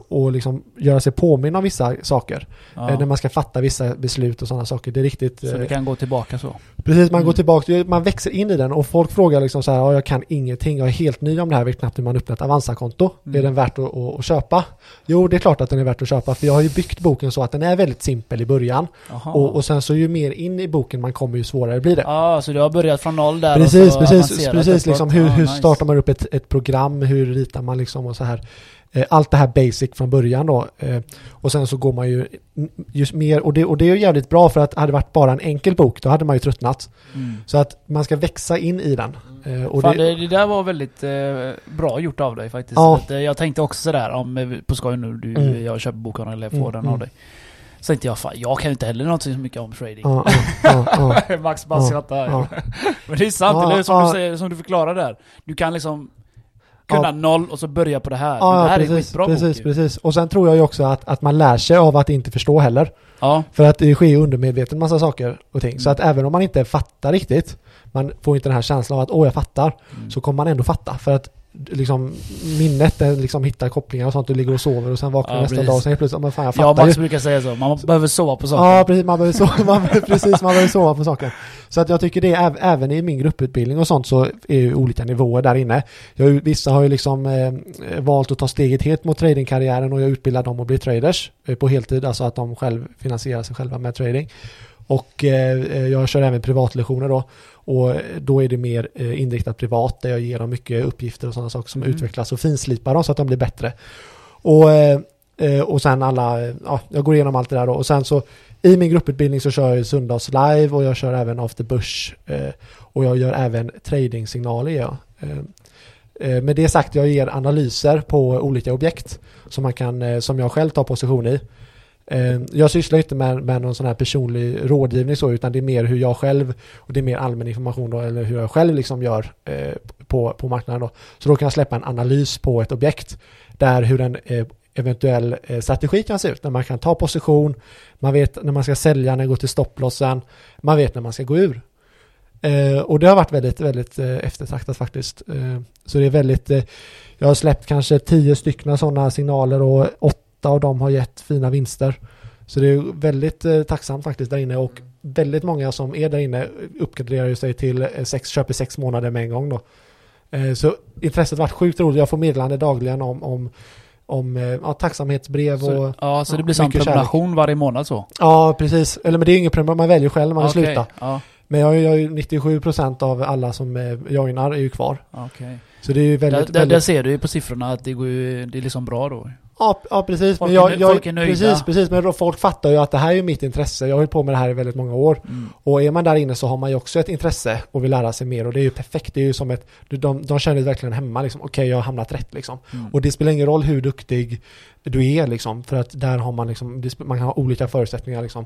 och liksom göra sig påminna om vissa saker. Ja. Eh, när man ska fatta vissa beslut och sådana saker. Det är riktigt... Så eh, vi kan gå tillbaka så. Precis, man Mm. går tillbaka, man växer in i den och folk frågar liksom så här, ja, jag kan ingenting, jag är helt ny om det här, vet knappt hur man öppnar ett Avanza-konto. Mm. Är den värt att, att, att köpa? Jo, det är klart att den är värt att köpa, för jag har ju byggt boken så att den är väldigt simpel i början. Och, och sen så ju mer in i boken man kommer, ju svårare blir det. Ja, så du har börjat från noll där Precis, och så precis, precis liksom hur, Ja, hur startar man upp ett, ett program, hur ritar man liksom och så här. Eh, Allt det här basic från början då. Eh, Och sen så går man ju just mer, och det, och det är ju jävligt bra för att hade det varit bara en enkel bok, då hade man ju tröttnat. Mm. Så att man ska växa in i den. Eh, Och Fan, det, det, där var väldigt bra gjort av dig faktiskt. Ja. Jag tänkte också sådär, om, på skoj nu, du, Mm. jag köper boken eller får Mm, den mm. av dig. Så tänkte jag, fan jag kan ju inte heller någonting så mycket om trading. ja, ja, ja. (laughs) Max bara skrattar. (laughs) Men det är sant, eller som, du säger, som du förklarar där. Du kan liksom kunna Ja. noll och så börja på det här. Ja, det här är precis, skitbra precis, bok precis. Och sen tror jag ju också att, att man lär sig av att inte förstå heller. Ja, För att det sker ju undermedvetet massa saker och ting. Så Mm. att även om man inte fattar riktigt, man får inte den här känslan av att åh jag fattar, Mm. så kommer man ändå fatta. För att liksom minnet det liksom hittar kopplingar och sånt, du ligger och sover och sen vaknar Ja, nästa precis. dag och sen plötsligt, men fan jag fattar Max ju. brukar säga så, man behöver sova på saker. Ja precis, man behöver sova, (laughs) man precis, man behöver sova på saker. Så att jag tycker det, äv- även i min grupputbildning och sånt så är ju olika nivåer där inne. Jag, vissa har ju liksom eh, valt att ta steget helt mot tradingkarriären och jag utbildar dem att bli traders eh, på heltid, alltså att de själv finansierar sig själva med trading. Och eh, jag kör även privatlektioner då. Och då är det mer eh, inriktat privat där jag ger dem mycket uppgifter och sådana saker som Mm. utvecklas och finslipar dem så att de blir bättre. Och, eh, och sen alla, ja, jag går igenom allt det där då. Och sen så i min grupputbildning så kör jag söndags live och jag kör även after börs. Och jag gör även tradingsignaler. Ja. Med det sagt, jag ger analyser på olika objekt som, man kan, som jag själv tar position i. Eh, jag sysslar inte med, med någon sån här personlig rådgivning så, utan det är mer hur jag själv, och det är mer allmän information då, eller hur jag själv liksom gör eh, på, på marknaden då. Så då kan jag släppa en analys på ett objekt, där hur en eh, eventuell eh, strategi kan se ut, när man kan ta position, man vet när man ska sälja, när det går till stopplossen, man vet när man ska gå ur. Eh, och det har varit väldigt, väldigt eh, eftertraktat faktiskt. Eh, så det är väldigt, eh, jag har släppt kanske tio stycken sådana signaler och åtta av dem har gett fina vinster. Så det är väldigt eh, tacksamt faktiskt där inne och väldigt många som är där inne uppgraderar ju sig till eh, sex, köper sex månader med en gång då. Eh, så intresset varit sjukt roligt. Jag får meddelande dagligen om, om, om ja, tacksamhetsbrev och Så, ja, så det blir som prenumeration varje månad så? Ja, precis. Eller men det är ingen prenumeration, man väljer själv när man vill Okej, sluta. Ja, Men jag, jag är ju 97% av alla som joinar är ju kvar. okej. Så det är ju Där, väldigt, där, där väldigt ser du ju på siffrorna att det går ju, det är liksom bra då. Ja, ja precis. Folk men jag, jag, folk är nöjda. Precis, precis. Men folk fattar ju att det här är mitt intresse. Jag har hållit på med det här i väldigt många år. Mm. Och är man där inne så har man ju också ett intresse och vill lära sig mer. Och det är ju perfekt. Det är ju som ett... De, de känner ju verkligen hemma liksom. Okej, jag har hamnat rätt liksom. Mm. Och det spelar ingen roll hur duktig du är liksom. För att där har man liksom... Man kan ha olika förutsättningar liksom.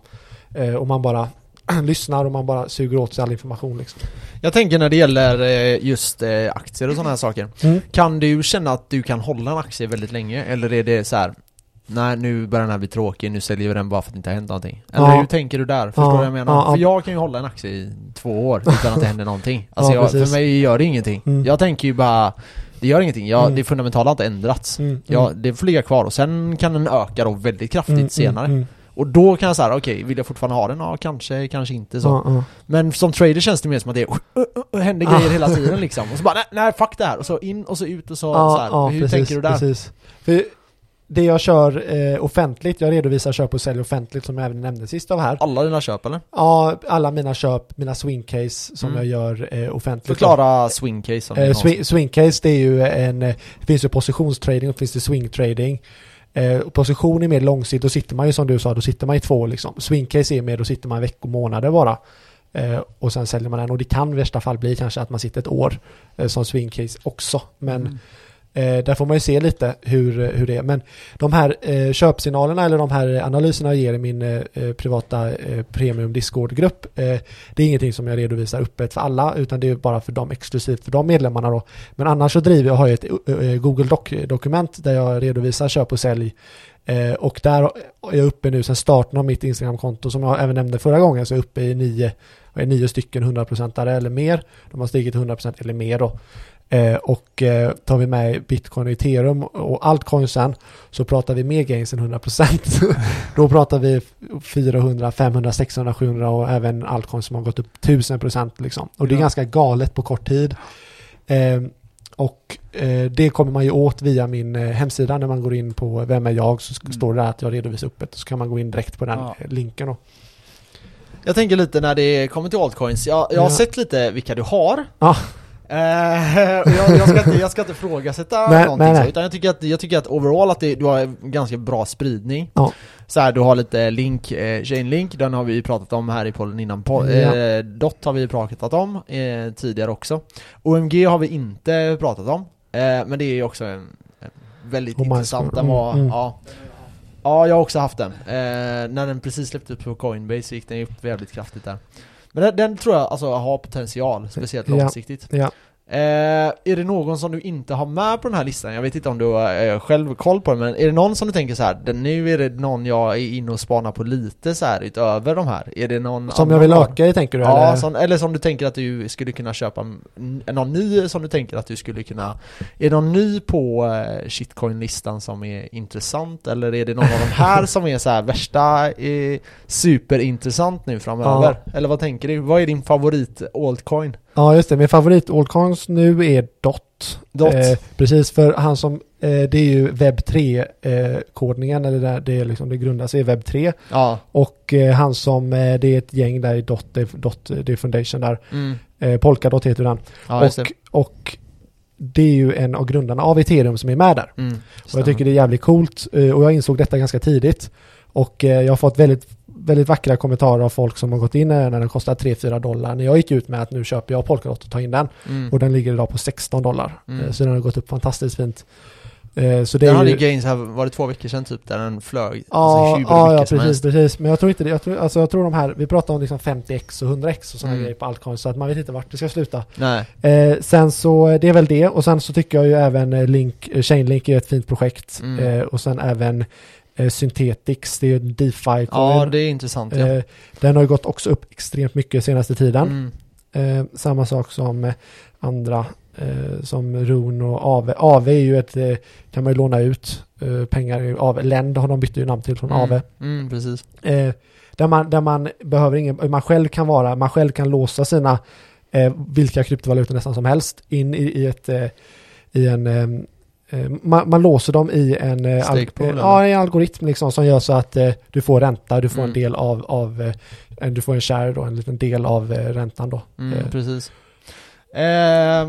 Eh, och man bara... (clears throat) lyssnar och man bara suger åt sig all information liksom. Jag tänker när det gäller eh, just eh, aktier och sådana här saker. Mm. Kan du känna att du kan hålla en aktie väldigt länge? Eller är det så här? Nej nu börjar den här bli tråkig, nu säljer vi den bara för att det inte har hänt någonting. Eller Ja. hur tänker du där? Förstår Ja, du vad jag menar? ja, ja. För jag kan ju hålla en aktie i två år utan att det händer någonting. (laughs) Alltså Ja, jag, för mig gör det ingenting. Mm. Jag tänker ju bara, det gör ingenting. Jag, Mm. Det fundamentala har inte ändrats. Mm. Ja, det får ligga kvar och sen kan den öka då väldigt kraftigt Mm, senare. Och då kan jag säga, okej, vill jag fortfarande ha den? Ja, kanske, kanske inte så. Ja, ja. Men som trader känns det mer som att det är, uh, uh, uh, händer grejer hela tiden (laughs) liksom. Och så bara, nej, nej fuck det här. Och så in och så ut och så, så här. Hur tänker du där? Precis. För det jag kör eh, offentligt, jag redovisar köp och sälj offentligt som jag även nämnde sist av här. Alla dina köp eller? Ja, alla mina köp, mina swingcase som Mm. jag gör eh, offentligt. Förklara swing case om det är Eh, swing, swingcase det är ju en, eh, det finns ju positionstrading och finns det swingtrading. Eh, och position är mer långsiktigt, då sitter man ju som du sa, då sitter man i två liksom. Swingcase är mer, då sitter man veckor, månader bara. Eh, och sen säljer man den och det kan i värsta fall bli kanske att man sitter ett år eh, som swingcase också. Men Mm. Eh, där får man ju se lite hur, eh, hur det är. Men de här eh, köpsignalerna eller de här analyserna jag ger i min eh, eh, privata eh, premium Discord-grupp. Eh, det är ingenting som jag redovisar öppet för alla utan det är bara för dem exklusivt för de medlemmarna då. Men annars så driver jag, har jag ett eh, eh, Google Doc-dokument där jag redovisar köp och sälj. Eh, och där är jag uppe nu sedan starten av mitt Instagram-konto som jag även nämnde förra gången så är jag uppe i nio, är nio stycken 100% eller mer. De har stigit 100% eller mer då. Eh, och eh, tar vi med bitcoin och ethereum och altcoin sen så pratar vi mer gains än 100%. (laughs) Då pratar vi 400, 500, 600, 700 och även altcoin som har gått upp 1000% liksom. Och det är Ja. ganska galet på kort tid. Eh, och eh, det kommer man ju åt via min eh, hemsida när man går in på Vem är jag så Mm. står det där att jag redovisar öppet så kan man gå in direkt på den Ja. eh, länken då. Jag tänker lite när det kommer till altcoins, jag, jag har Ja. sett lite vilka du har Ja. Eh, (laughs) jag, jag, ska inte, jag ska inte ifrågasätta Nej, någonting nej, så, nej. utan jag tycker att, jag tycker att overall att det, du har ganska bra spridning Ja. Så här, du har lite link, eh, Chainlink, den har vi ju pratat om här i podden innan po- Ja. eh, Dot har vi pratat om eh, tidigare också OMG har vi inte pratat om, eh, men det är ju också en, en väldigt Oh intressant, den var, Mm, mm. ja Ja, jag har också haft den. Eh, när den precis släppte upp på Coinbase så gick den ju upp väldigt kraftigt där. Men den, den tror jag alltså har potential, speciellt Ja. långsiktigt. Ja. Eh, är det någon som du inte har med på den här listan? Jag vet inte om du har eh, själv koll på den, men är det någon som du tänker så här, nu är det någon jag är inne och spanar på lite så här utöver de här? Är det någon Som jag vill öka i tänker du? Ja, eller? som, eller som du tänker att du skulle kunna köpa någon ny som du tänker att du skulle kunna Är det någon ny på eh, shitcoin-listan som är intressant? Eller är det någon av de här (laughs) som är så här värsta eh, superintressant nu framöver? Eller vad tänker du? Vad är din favorit altcoin? Ja just det, min favorit allcoins nu är DOT. Dot? Eh, precis, för han som, eh, det är ju webb 3-kodningen, eller där det, är liksom, det grundar sig i webb 3. Ja, Och eh, han som, eh, det är ett gäng där i DOT, det, DOT, det är Foundation där. mm. Eh, Polkadot heter den. ja och, och det är ju en av grundarna av ethereum som är med där. Mm. Och jag tycker det är jävligt coolt eh, och jag insåg detta ganska tidigt. Och eh, jag har fått väldigt, väldigt vackra kommentarer av folk som har gått in när den kostar 3-4 dollar. När jag gick ut med att nu köper jag Polkadot och tar in den. mm. Och den ligger idag på 16 dollar. Mm. Eh, Så den har gått upp fantastiskt fint. Eh, Så det Den hade ju... gains här, var det två veckor sedan typ, där den flög Ja, alltså, ja, precis, precis. Men jag tror inte det. Jag tror, alltså jag tror de här, vi pratar om liksom 50x och 100x och sådana Mm. grejer på altcoins. Så att man vet inte vart det ska sluta. Nej, Eh, sen så, det är väl det. Och sen så tycker jag ju även eh, Link, Chainlink är ett fint projekt. Mm. Eh, och sen även eh, Synthetix, det är en DeFi-coin. ja det är intressant ja. eh, den har ju gått också upp extremt mycket senaste tiden. Mm. Eh, samma sak som eh, andra som Run och AVE. AVE är ju ett, kan man ju låna ut pengar i AVE. Lend har de bytt ju namn till från AVE. Mm, mm, precis. Där, man, där man behöver ingen, man själv kan vara, man själv kan låsa sina vilka kryptovalutor nästan som helst in i, i ett i en man, man låser dem i en, eh, eh, ja, en algoritm liksom som gör så att eh, du får ränta, du får Mm. en del av, av eh, du får en share då, en liten del av eh, räntan då. Mm, Eh, precis. Eh,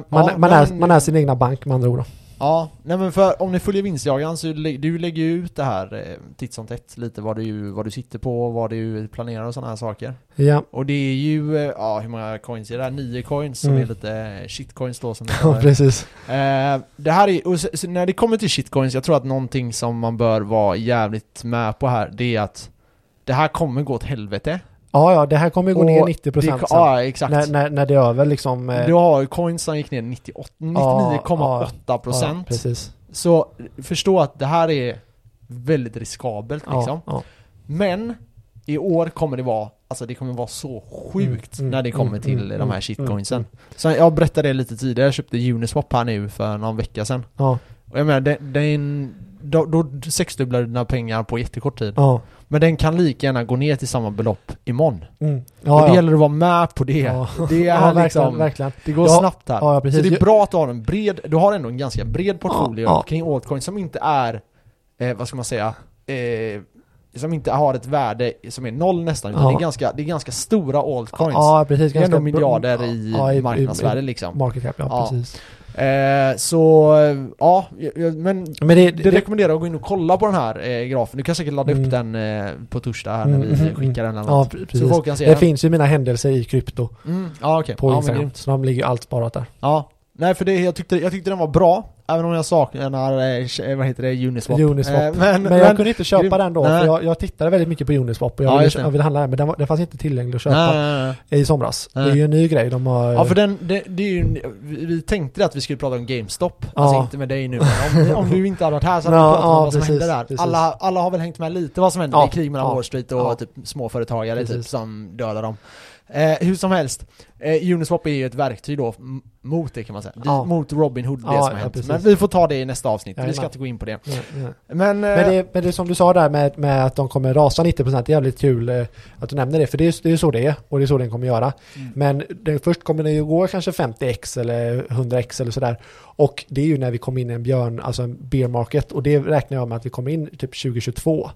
man, ja, man, är, men- man är sin egna bank med andra ord. Då. Ja, nej men för om ni följer vinstjagaren så lä- du lägger ju ut det här eh, titt som tätt lite vad du, vad du sitter på, vad du planerar och sådana här saker. Ja, Och det är ju, eh, ja hur många coins är det här? Nio coins som Mm. är lite shitcoins då som (laughs) ja precis. Eh, det här är, och så, så när det kommer till shitcoins, jag tror att någonting som man bör vara jävligt med på här, det är att det här kommer gå åt helvete. Ja, ja, det här kommer ju gå Och ner 90% det, sen. Ja, exakt. När, när, när det är över liksom. eh, Du har ju coins som gick ner 98 99,8 ja, procent. precis. Så förstå att det här är väldigt riskabelt Ja, liksom. ja. Men i år kommer det vara, alltså det kommer vara så sjukt Mm, när det mm, kommer mm, till mm, de här mm, shitcoinsen. mm. Så jag berättade det lite tidigare, jag köpte Uniswap här nu för någon vecka sedan. Ja, Och jag menar, den, den, då, då sexdubblade dina pengar på jättekort tid. ja. Men den kan lika gärna gå ner till samma belopp imorgon. Mm. och Ja, det ja. gäller att vara med på det. (laughs) Det är ja, liksom, verkligen, verkligen. det går snabbt här. Så det är bra att du har en bred, du har ändå en ganska bred portfolio kring altcoins som inte är, eh, vad ska man säga, eh, som inte har ett värde som är noll nästan, utan Ja. det, är ganska, det är ganska stora altcoins. Ja, precis. det är ändå miljarder i ja, marknadsvärde liksom. Market cap, ja, Ja. precis. Eh, så, ja, men Men det, det rekommenderar att gå in och kolla på den här eh, grafen. Du kan säkert ladda upp Mm. den eh, på torsdag här när Mm, vi mm, skickar den eller Ja, något. pre- Så precis. folk kan se Det den. finns ju mina händelser i krypto Mm, ja okej. på ja, Instagram. Så de ligger allt sparat där. Ja. Nej för det, jag tyckte, jag tyckte den var bra, även om jag saknar, eh, vad heter det, Uniswap. Uniswap. Eh, men, Men, jag kunde inte köpa grym. den då, Nej. för jag, jag tittade väldigt mycket på Uniswap och jag, Ja, ville, jag ville handla den, men den, var, den fanns inte tillgänglig att köpa nej, nej, i somras. Det är ju en ny grej de har... Ja för den, det, det är ju, vi tänkte att vi skulle prata om GameStop, alltså Ja. inte med dig nu men om, om du inte hade varit här så hade vi pratat om ja, vad som precis, hände där. precis. Alla, alla har väl hängt med lite vad som hände Ja, i krig mellan ja, Wall Street och typ småföretagare typ som dödar dem. Eh, hur som helst, eh, Uniswap är ju ett verktyg då mot det kan man säga. Ja. Mot Robinhood, det Ja, som har hänt. Men vi får ta det i nästa avsnitt, vi ska inte gå in på det. Men, eh, Men, det, men det som du sa där med, med att de kommer rasa 90% det är jävligt kul eh, att du nämner det, för det är, det är så det är och det är så den kommer göra. Mm. Men det, först kommer den ju gå kanske 50x eller 100x eller sådär. Och det är ju när vi kommer in i en björn, alltså en bear market och det räknar jag med att vi kommer in typ 2022.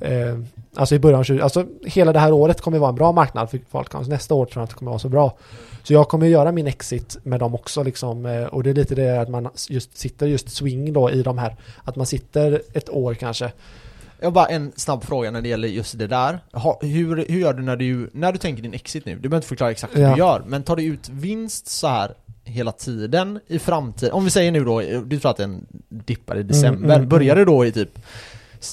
Eh, alltså i början av 20, alltså hela det här året kommer vara en bra marknad för Falcons. Nästa år tror jag att det kommer vara så bra. Så jag kommer göra min exit med dem också liksom. eh, Och det är lite det att man just sitter just swing då i de här. Att man sitter ett år kanske. Jag har bara en snabb fråga när det gäller just det där. Hur, hur gör du när du, när du tänker din exit nu? Du behöver inte förklara exakt hur Ja. du gör, men tar du ut vinst så här hela tiden i framtiden? Om vi säger nu då, du tror att den dippar i december, mm, börjar det då i typ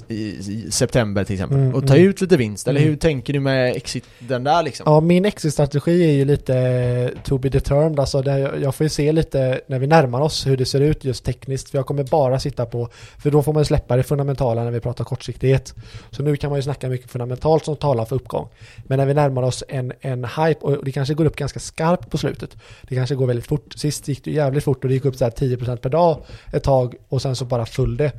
i, september till exempel Mm, och ta mm. ut lite vinst? Eller Mm. hur tänker du med exit den där liksom? Ja, min exit-strategi är ju lite eh, to be determined. Alltså där jag, jag får ju se lite när vi närmar oss hur det ser ut just tekniskt. För jag kommer bara sitta på, för då får man ju släppa det fundamentala när vi pratar kortsiktighet. Så nu kan man ju snacka mycket fundamentalt som talar för uppgång. Men när vi närmar oss en, en hype, och det kanske går upp ganska skarpt på slutet. Det kanske går väldigt fort. Sist gick det jävligt fort och det gick upp så här 10% per dag ett tag och sen så bara föll det.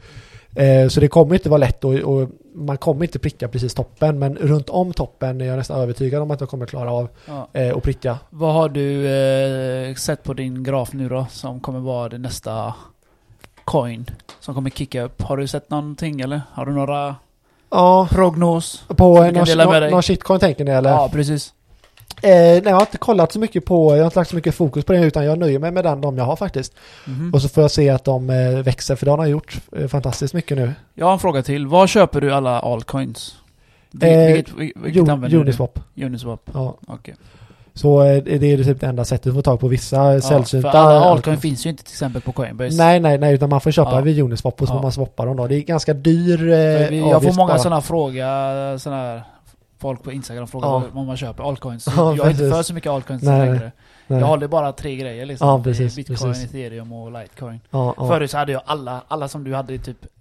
Eh, Så det kommer inte vara lätt och, och man kommer inte pricka precis toppen men runt om toppen är jag nästan övertygad om att jag kommer klara av Ja. eh, att pricka. Vad har du eh, sett på din graf nu då? Som kommer vara det nästa coin som kommer kicka upp. Har du sett någonting eller? Har du några Ja, prognos? på någon, någon shitcoin tänker ni eller? Ja, precis. Eh, nej, jag har inte kollat så mycket på, jag har inte lagt så mycket fokus på det utan jag nöjer mig med den de jag har faktiskt. Mhm. Och så får jag se att de eh, växer för de har gjort eh, fantastiskt mycket nu. Jag har en fråga till. Var köper du alla altcoins? Vil- Eh, vilket vilket, vilket använder Uniswap. du? Uniswap. Ja. Okej. Så eh, det är typ det enda sättet att få tag på vissa Ja, sällsynta... för alla altcoin finns ju inte till exempel på Coinbase. Nej, nej, nej, utan man får köpa Ja. vid Uniswap och så Ja. får man swappa dem då. Det är ganska dyr eh, jag får många sådana frågor, sådana här folk på Instagram frågar Ja. vad man köper altcoins. (laughs) Ja, jag är inte för så mycket altcoins Nej, längre. Nej. Jag håller bara tre grejer liksom. Ja, Det precis, Bitcoin, precis. ethereum och litecoin. ja, ja. Förut så hade jag alla, alla som du hade typ. (laughs)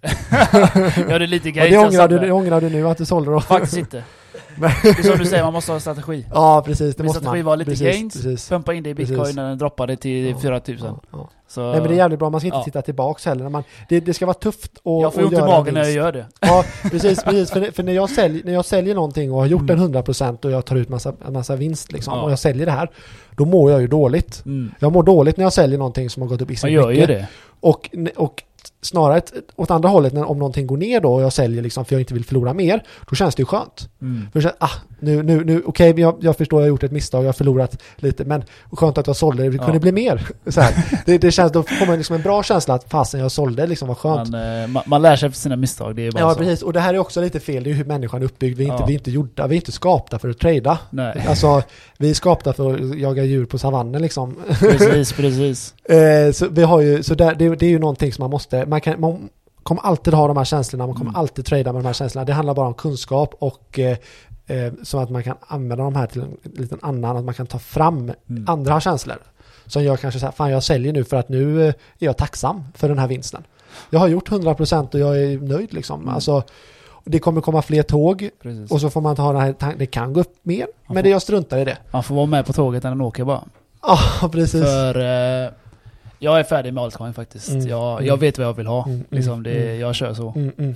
jag hade lite Ja, grejer. det jag ångrar du, det ångrar du nu att du sålde dem. Faktiskt inte. (laughs) Det är som du säger, man måste ha en strategi. Ja, precis. Det Min måste strategi man. var lite precis, gains, Precis. Pumpa in det i bitcoin Precis. när den droppade till Ja, 4000. Ja, ja. Så Nej men det är jävligt bra, man ska inte Ja. titta tillbaks heller. Man, det, det ska vara tufft att jag får ont i magen när jag gör det. Ja, precis, precis. För, för när, jag säljer, när jag säljer någonting och har gjort Mm. en 100% och jag tar ut massa, en massa vinst liksom, Ja. och jag säljer det här, då mår jag ju dåligt. Mm. Jag mår dåligt när jag säljer någonting som har gått upp i så Man gör ju det. Och, och snarare ett, åt andra hållet, när, om någonting går ner då och jag säljer liksom för jag inte vill förlora mer, då känns det ju skönt. Mm. För så, ah, nu, nu, nu, okej, jag, jag förstår jag har gjort ett misstag, jag har förlorat lite, men skönt att jag sålde, det kunde Ja. bli mer. (laughs) Så. (laughs) Det, det känns, då får man liksom en bra känsla att fasen jag sålde, liksom vad skönt. Man, eh, man, man lär sig för sina misstag, det är bara Ja så. precis, och det här är också lite fel, det är hur människan är uppbyggd. Vi är, inte, Ja. vi är inte gjorda, vi är inte skapta för att trada. Nej, Alltså, vi är skapta för att jaga djur på savannen liksom. precis, precis. (laughs) Eh, så vi har ju, så där, det, det är ju någonting som man måste, man, kan, man kommer alltid ha de här känslorna, man kommer Mm. alltid trada med de här känslorna. Det handlar bara om kunskap och eh, Eh, så att man kan använda de här till en liten annan, att man kan ta fram Mm. andra känslor. Som gör kanske här, fan jag säljer nu för att nu eh, är jag tacksam för den här vinsten. Jag har gjort 100% och jag är nöjd liksom. Mm. Alltså, det kommer komma fler tåg Precis. och så får man ta den här det kan gå upp mer, får- men det jag struntar i det. Man får vara med på tåget när den åker bara. Ja, (laughs) precis. För eh, jag är färdig med altcoin faktiskt. Mm. Jag, Mm. jag vet vad jag vill ha. Mm, Liksom mm, det, mm. Jag kör så. Mm. Nej,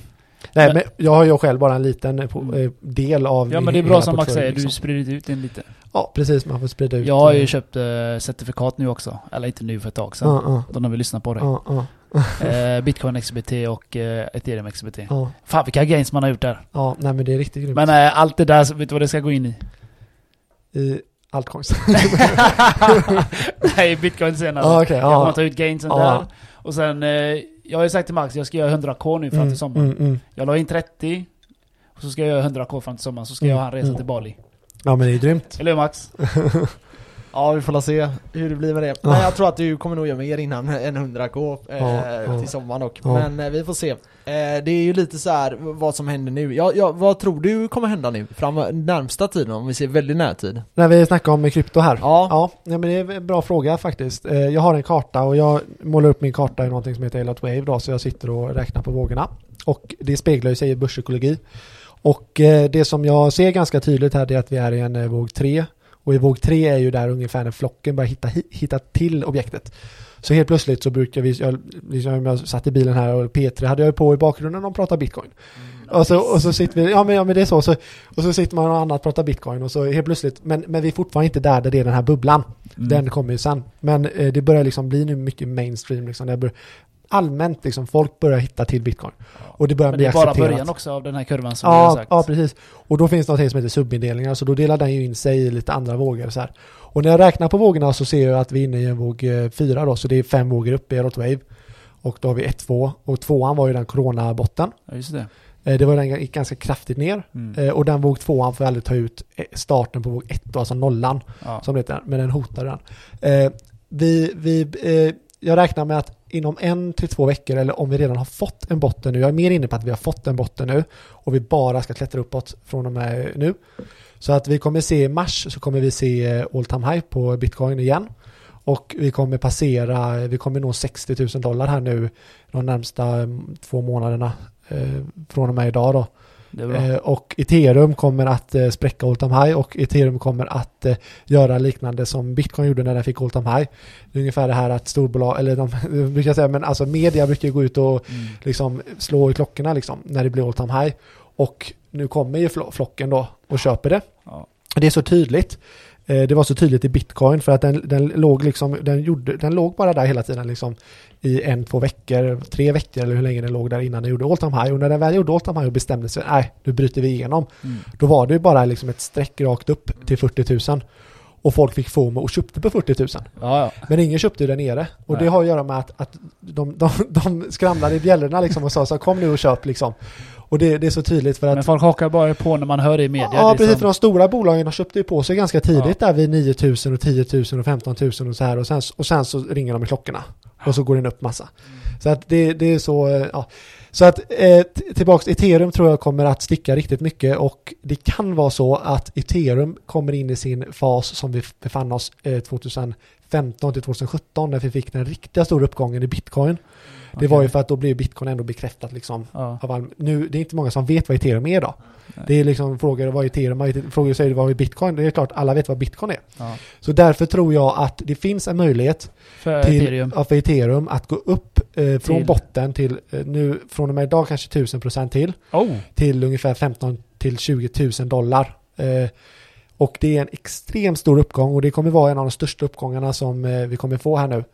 Men- men jag har ju själv bara en liten eh, eh, del av Ja men det är bra som Max säger, du liksom. sprider ut den lite. Ja, precis. Man får sprida ut. Jag har ju eh, köpt eh, certifikat nu också. Eller inte nu för ett tag sedan. Ja, ja, Då när vi lyssnar på det. ja, ja, (laughs) Eh, Bitcoin XBT och ethereum XBT. ja, Fan vilka gains man har gjort där. ja, nej men det är riktigt grymt. Men allt det där, vet du vad det ska gå in i? I altcoins. (laughs) Nej, bitcoin senare. Ja, okej, Jag kommer ja. ta ut gainsen Ja. där. Och sen, eh, jag har ju sagt till Max, jag ska göra 100k nu fram Mm, till sommaren. mm, mm. Jag la in 30. Och så ska jag göra 100k fram till sommaren, så ska Mm, jag ha en resa mm. till Bali. Ja men det är grymt. Eller hur Max? (laughs) Ja, vi får la se hur det blir med det. Ja. Men jag tror att du kommer nog göra mer innan än 100k eh, Ja, till sommaren dock. Ja. Men eh, vi får se. Eh, det är ju lite så här vad som händer nu. Ja, ja, vad tror du kommer hända nu? Fram närmsta tiden om vi ser väldigt närtid? När vi snackar om krypto här. Ja. Ja, men det är en bra fråga faktiskt. Eh, Jag har en karta och jag målar upp min karta i någonting som heter Elliot Wave då, så jag sitter och räknar på vågorna. Och det speglar ju sig i börspsykologi. Och eh, det som jag ser ganska tydligt här är att vi är i en eh, våg 3. Och i våg 3 är ju där ungefär när flocken börjar hitta, hi- hitta till objektet. Så helt plötsligt så brukar vi, jag, liksom jag satt i bilen här och P3 hade jag på i bakgrunden och de pratar bitcoin. Och så, och så sitter vi, ja men, ja men det är så, så, och så sitter man och annat pratar bitcoin och så helt plötsligt, men, men vi är fortfarande inte där där det är den här bubblan. Mm. Den kommer ju sen. Men eh, det börjar liksom bli nu mycket mainstream liksom. Det bör, allmänt liksom, folk börjar hitta till bitcoin. Och det börjar Men bli det är bara accepterat. början också av den här kurvan som vi har Ja, sagt. ja, precis. Och då finns det något som heter subindelningar, så då delar den ju in sig i lite andra vågor så här. Och när jag räknar på vågorna så ser jag att vi är inne i en våg 4 då, så det är fem vågor upp i Erot Wave. Och då har vi 1, 2 och tvåan var ju den coronabotten. Ja, just det. Eh, Det var den gick ganska kraftigt ner. Mm. Eh, Och den våg tvåan får aldrig ta ut eh, starten på våg 1 då, alltså nollan Ja. som det heter, men den hotar den. Eh, vi, vi, eh, jag räknar med att inom en till två veckor, eller om vi redan har fått en botten nu, jag är mer inne på att vi har fått en botten nu, och vi bara ska klättra uppåt från och med nu. Så att vi kommer se i mars så kommer vi se eh, all time high på bitcoin igen. Och vi kommer passera, vi kommer nå 60 000 dollar här nu de närmsta mm, två månaderna eh, från och med idag då. Eh, och ethereum kommer att eh, spräcka all time high och ethereum kommer att eh, göra liknande som bitcoin gjorde när den fick all time high. Det är ungefär det här att storbolag, eller de (laughs) brukar säga, men alltså media brukar gå ut och Mm. liksom slå i klockorna liksom när det blir all time high. Och nu kommer ju flo- flocken då och köper det. Ja. Det är så tydligt. Eh, Det var så tydligt i bitcoin för att den, den låg liksom, den, gjorde, den låg bara där hela tiden liksom i en, två veckor, tre veckor eller hur länge den låg där innan den gjorde all time high. Och när den väl gjorde all time high och bestämde sig, nej, nu bryter vi igenom. Mm. Då var det ju bara liksom ett streck rakt upp till 40 000. Och folk fick FOMO och köpte på 40 000. Ja, ja. Men ingen köpte där nere. Och Nej. det har att göra med att, att de, de, de skramlade i bjällrorna liksom och sa så kom nu och köp liksom. Och det, det är så tydligt för att Men folk hakar bara på när man hör det i media. Ja, är precis. som- För de stora bolagen köpte ju på sig ganska tidigt där vid 9000 och 10 000 och 15 000 och så här. Och sen, och sen så ringer de i klockorna. Och så går den upp massa. Så att det, det är så, eh, ja. Så att eh, tillbaks, ethereum tror jag kommer att sticka riktigt mycket och det kan vara så att ethereum kommer in i sin fas som vi befann oss eh, 2015 till 2017 när vi fick den riktiga stora uppgången i bitcoin. Det var ju för att då blev bitcoin ändå bekräftat liksom Ja. av all, nu, det är inte många som vet vad ethereum är idag. Nej. Det är liksom frågor vad är ethereum, frågor säger vad är bitcoin? Det är klart alla vet vad bitcoin är. Ja. Så därför tror jag att det finns en möjlighet För till, ethereum. ja, för ethereum att gå upp eh, från Till? botten till eh, nu från och med idag kanske 1000% till Oh! till ungefär 15 till 20 000 dollar. Eh, och det är en extremt stor uppgång och det kommer vara en av de största uppgångarna som eh, vi kommer få här nu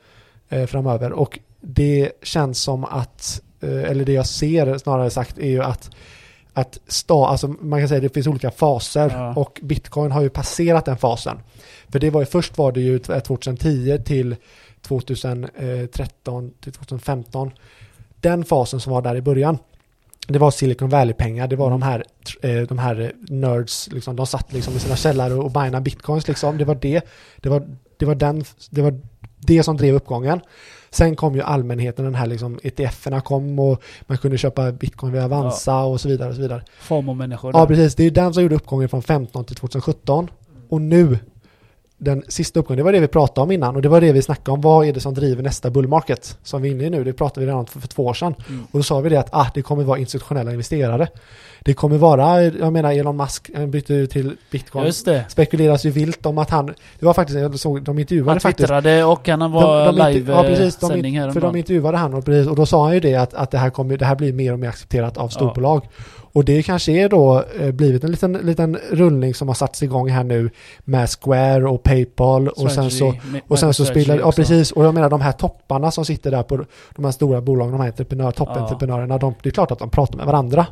eh, framöver. Och det känns som att, eh, eller det jag ser snarare sagt, är ju att att sta, alltså man kan säga att det finns olika faser Ja. och bitcoin har ju passerat den fasen. För det var ju först var det ju 2010 till 2013 till 2015. Den fasen som var där i början. Det var Silicon Valley-pengar, det var de här, eh, de här nerds, liksom, de satt liksom i sina källare och minade bitcoins liksom. Det var det. Det var, det var den, det var Det som drev uppgången. Sen kom ju allmänheten, den här liksom ETF-erna kom och man kunde köpa bitcoin via Avanza och så vidare och så vidare. FOMO-människor. Ja, där. precis. Det är den som gjorde uppgången från 15 till 2017. Och nu, den sista uppgången, det var det vi pratade om innan och det var det vi snackade om. Vad är det som driver nästa bullmarket som vi är inne i nu? Det pratade vi redan om för, för två år sedan. Mm. Och då sa vi det att ah, det kommer vara institutionella investerare. Det kommer vara, jag menar Elon Musk, han bytte ju till bitcoin. Just det. Spekuleras ju vilt om att han, det var faktiskt, jag såg, de intervjuade Han faktiskt twittrade och han var de, de, live ja, precis, de, sändning här För de intervjuade han och, precis, och då sa han ju det att, att det, här kommer, det här blir mer och mer accepterat av storbolag. Och det kanske är då eh, blivit en liten, liten rullning som har satts igång här nu med Square och Paypal och sen så och sen så spelar, ja precis, och jag menar de här topparna som sitter där på de här stora bolagen, de här entreprenör, toppentreprenörerna, de, det är klart att de pratar med varandra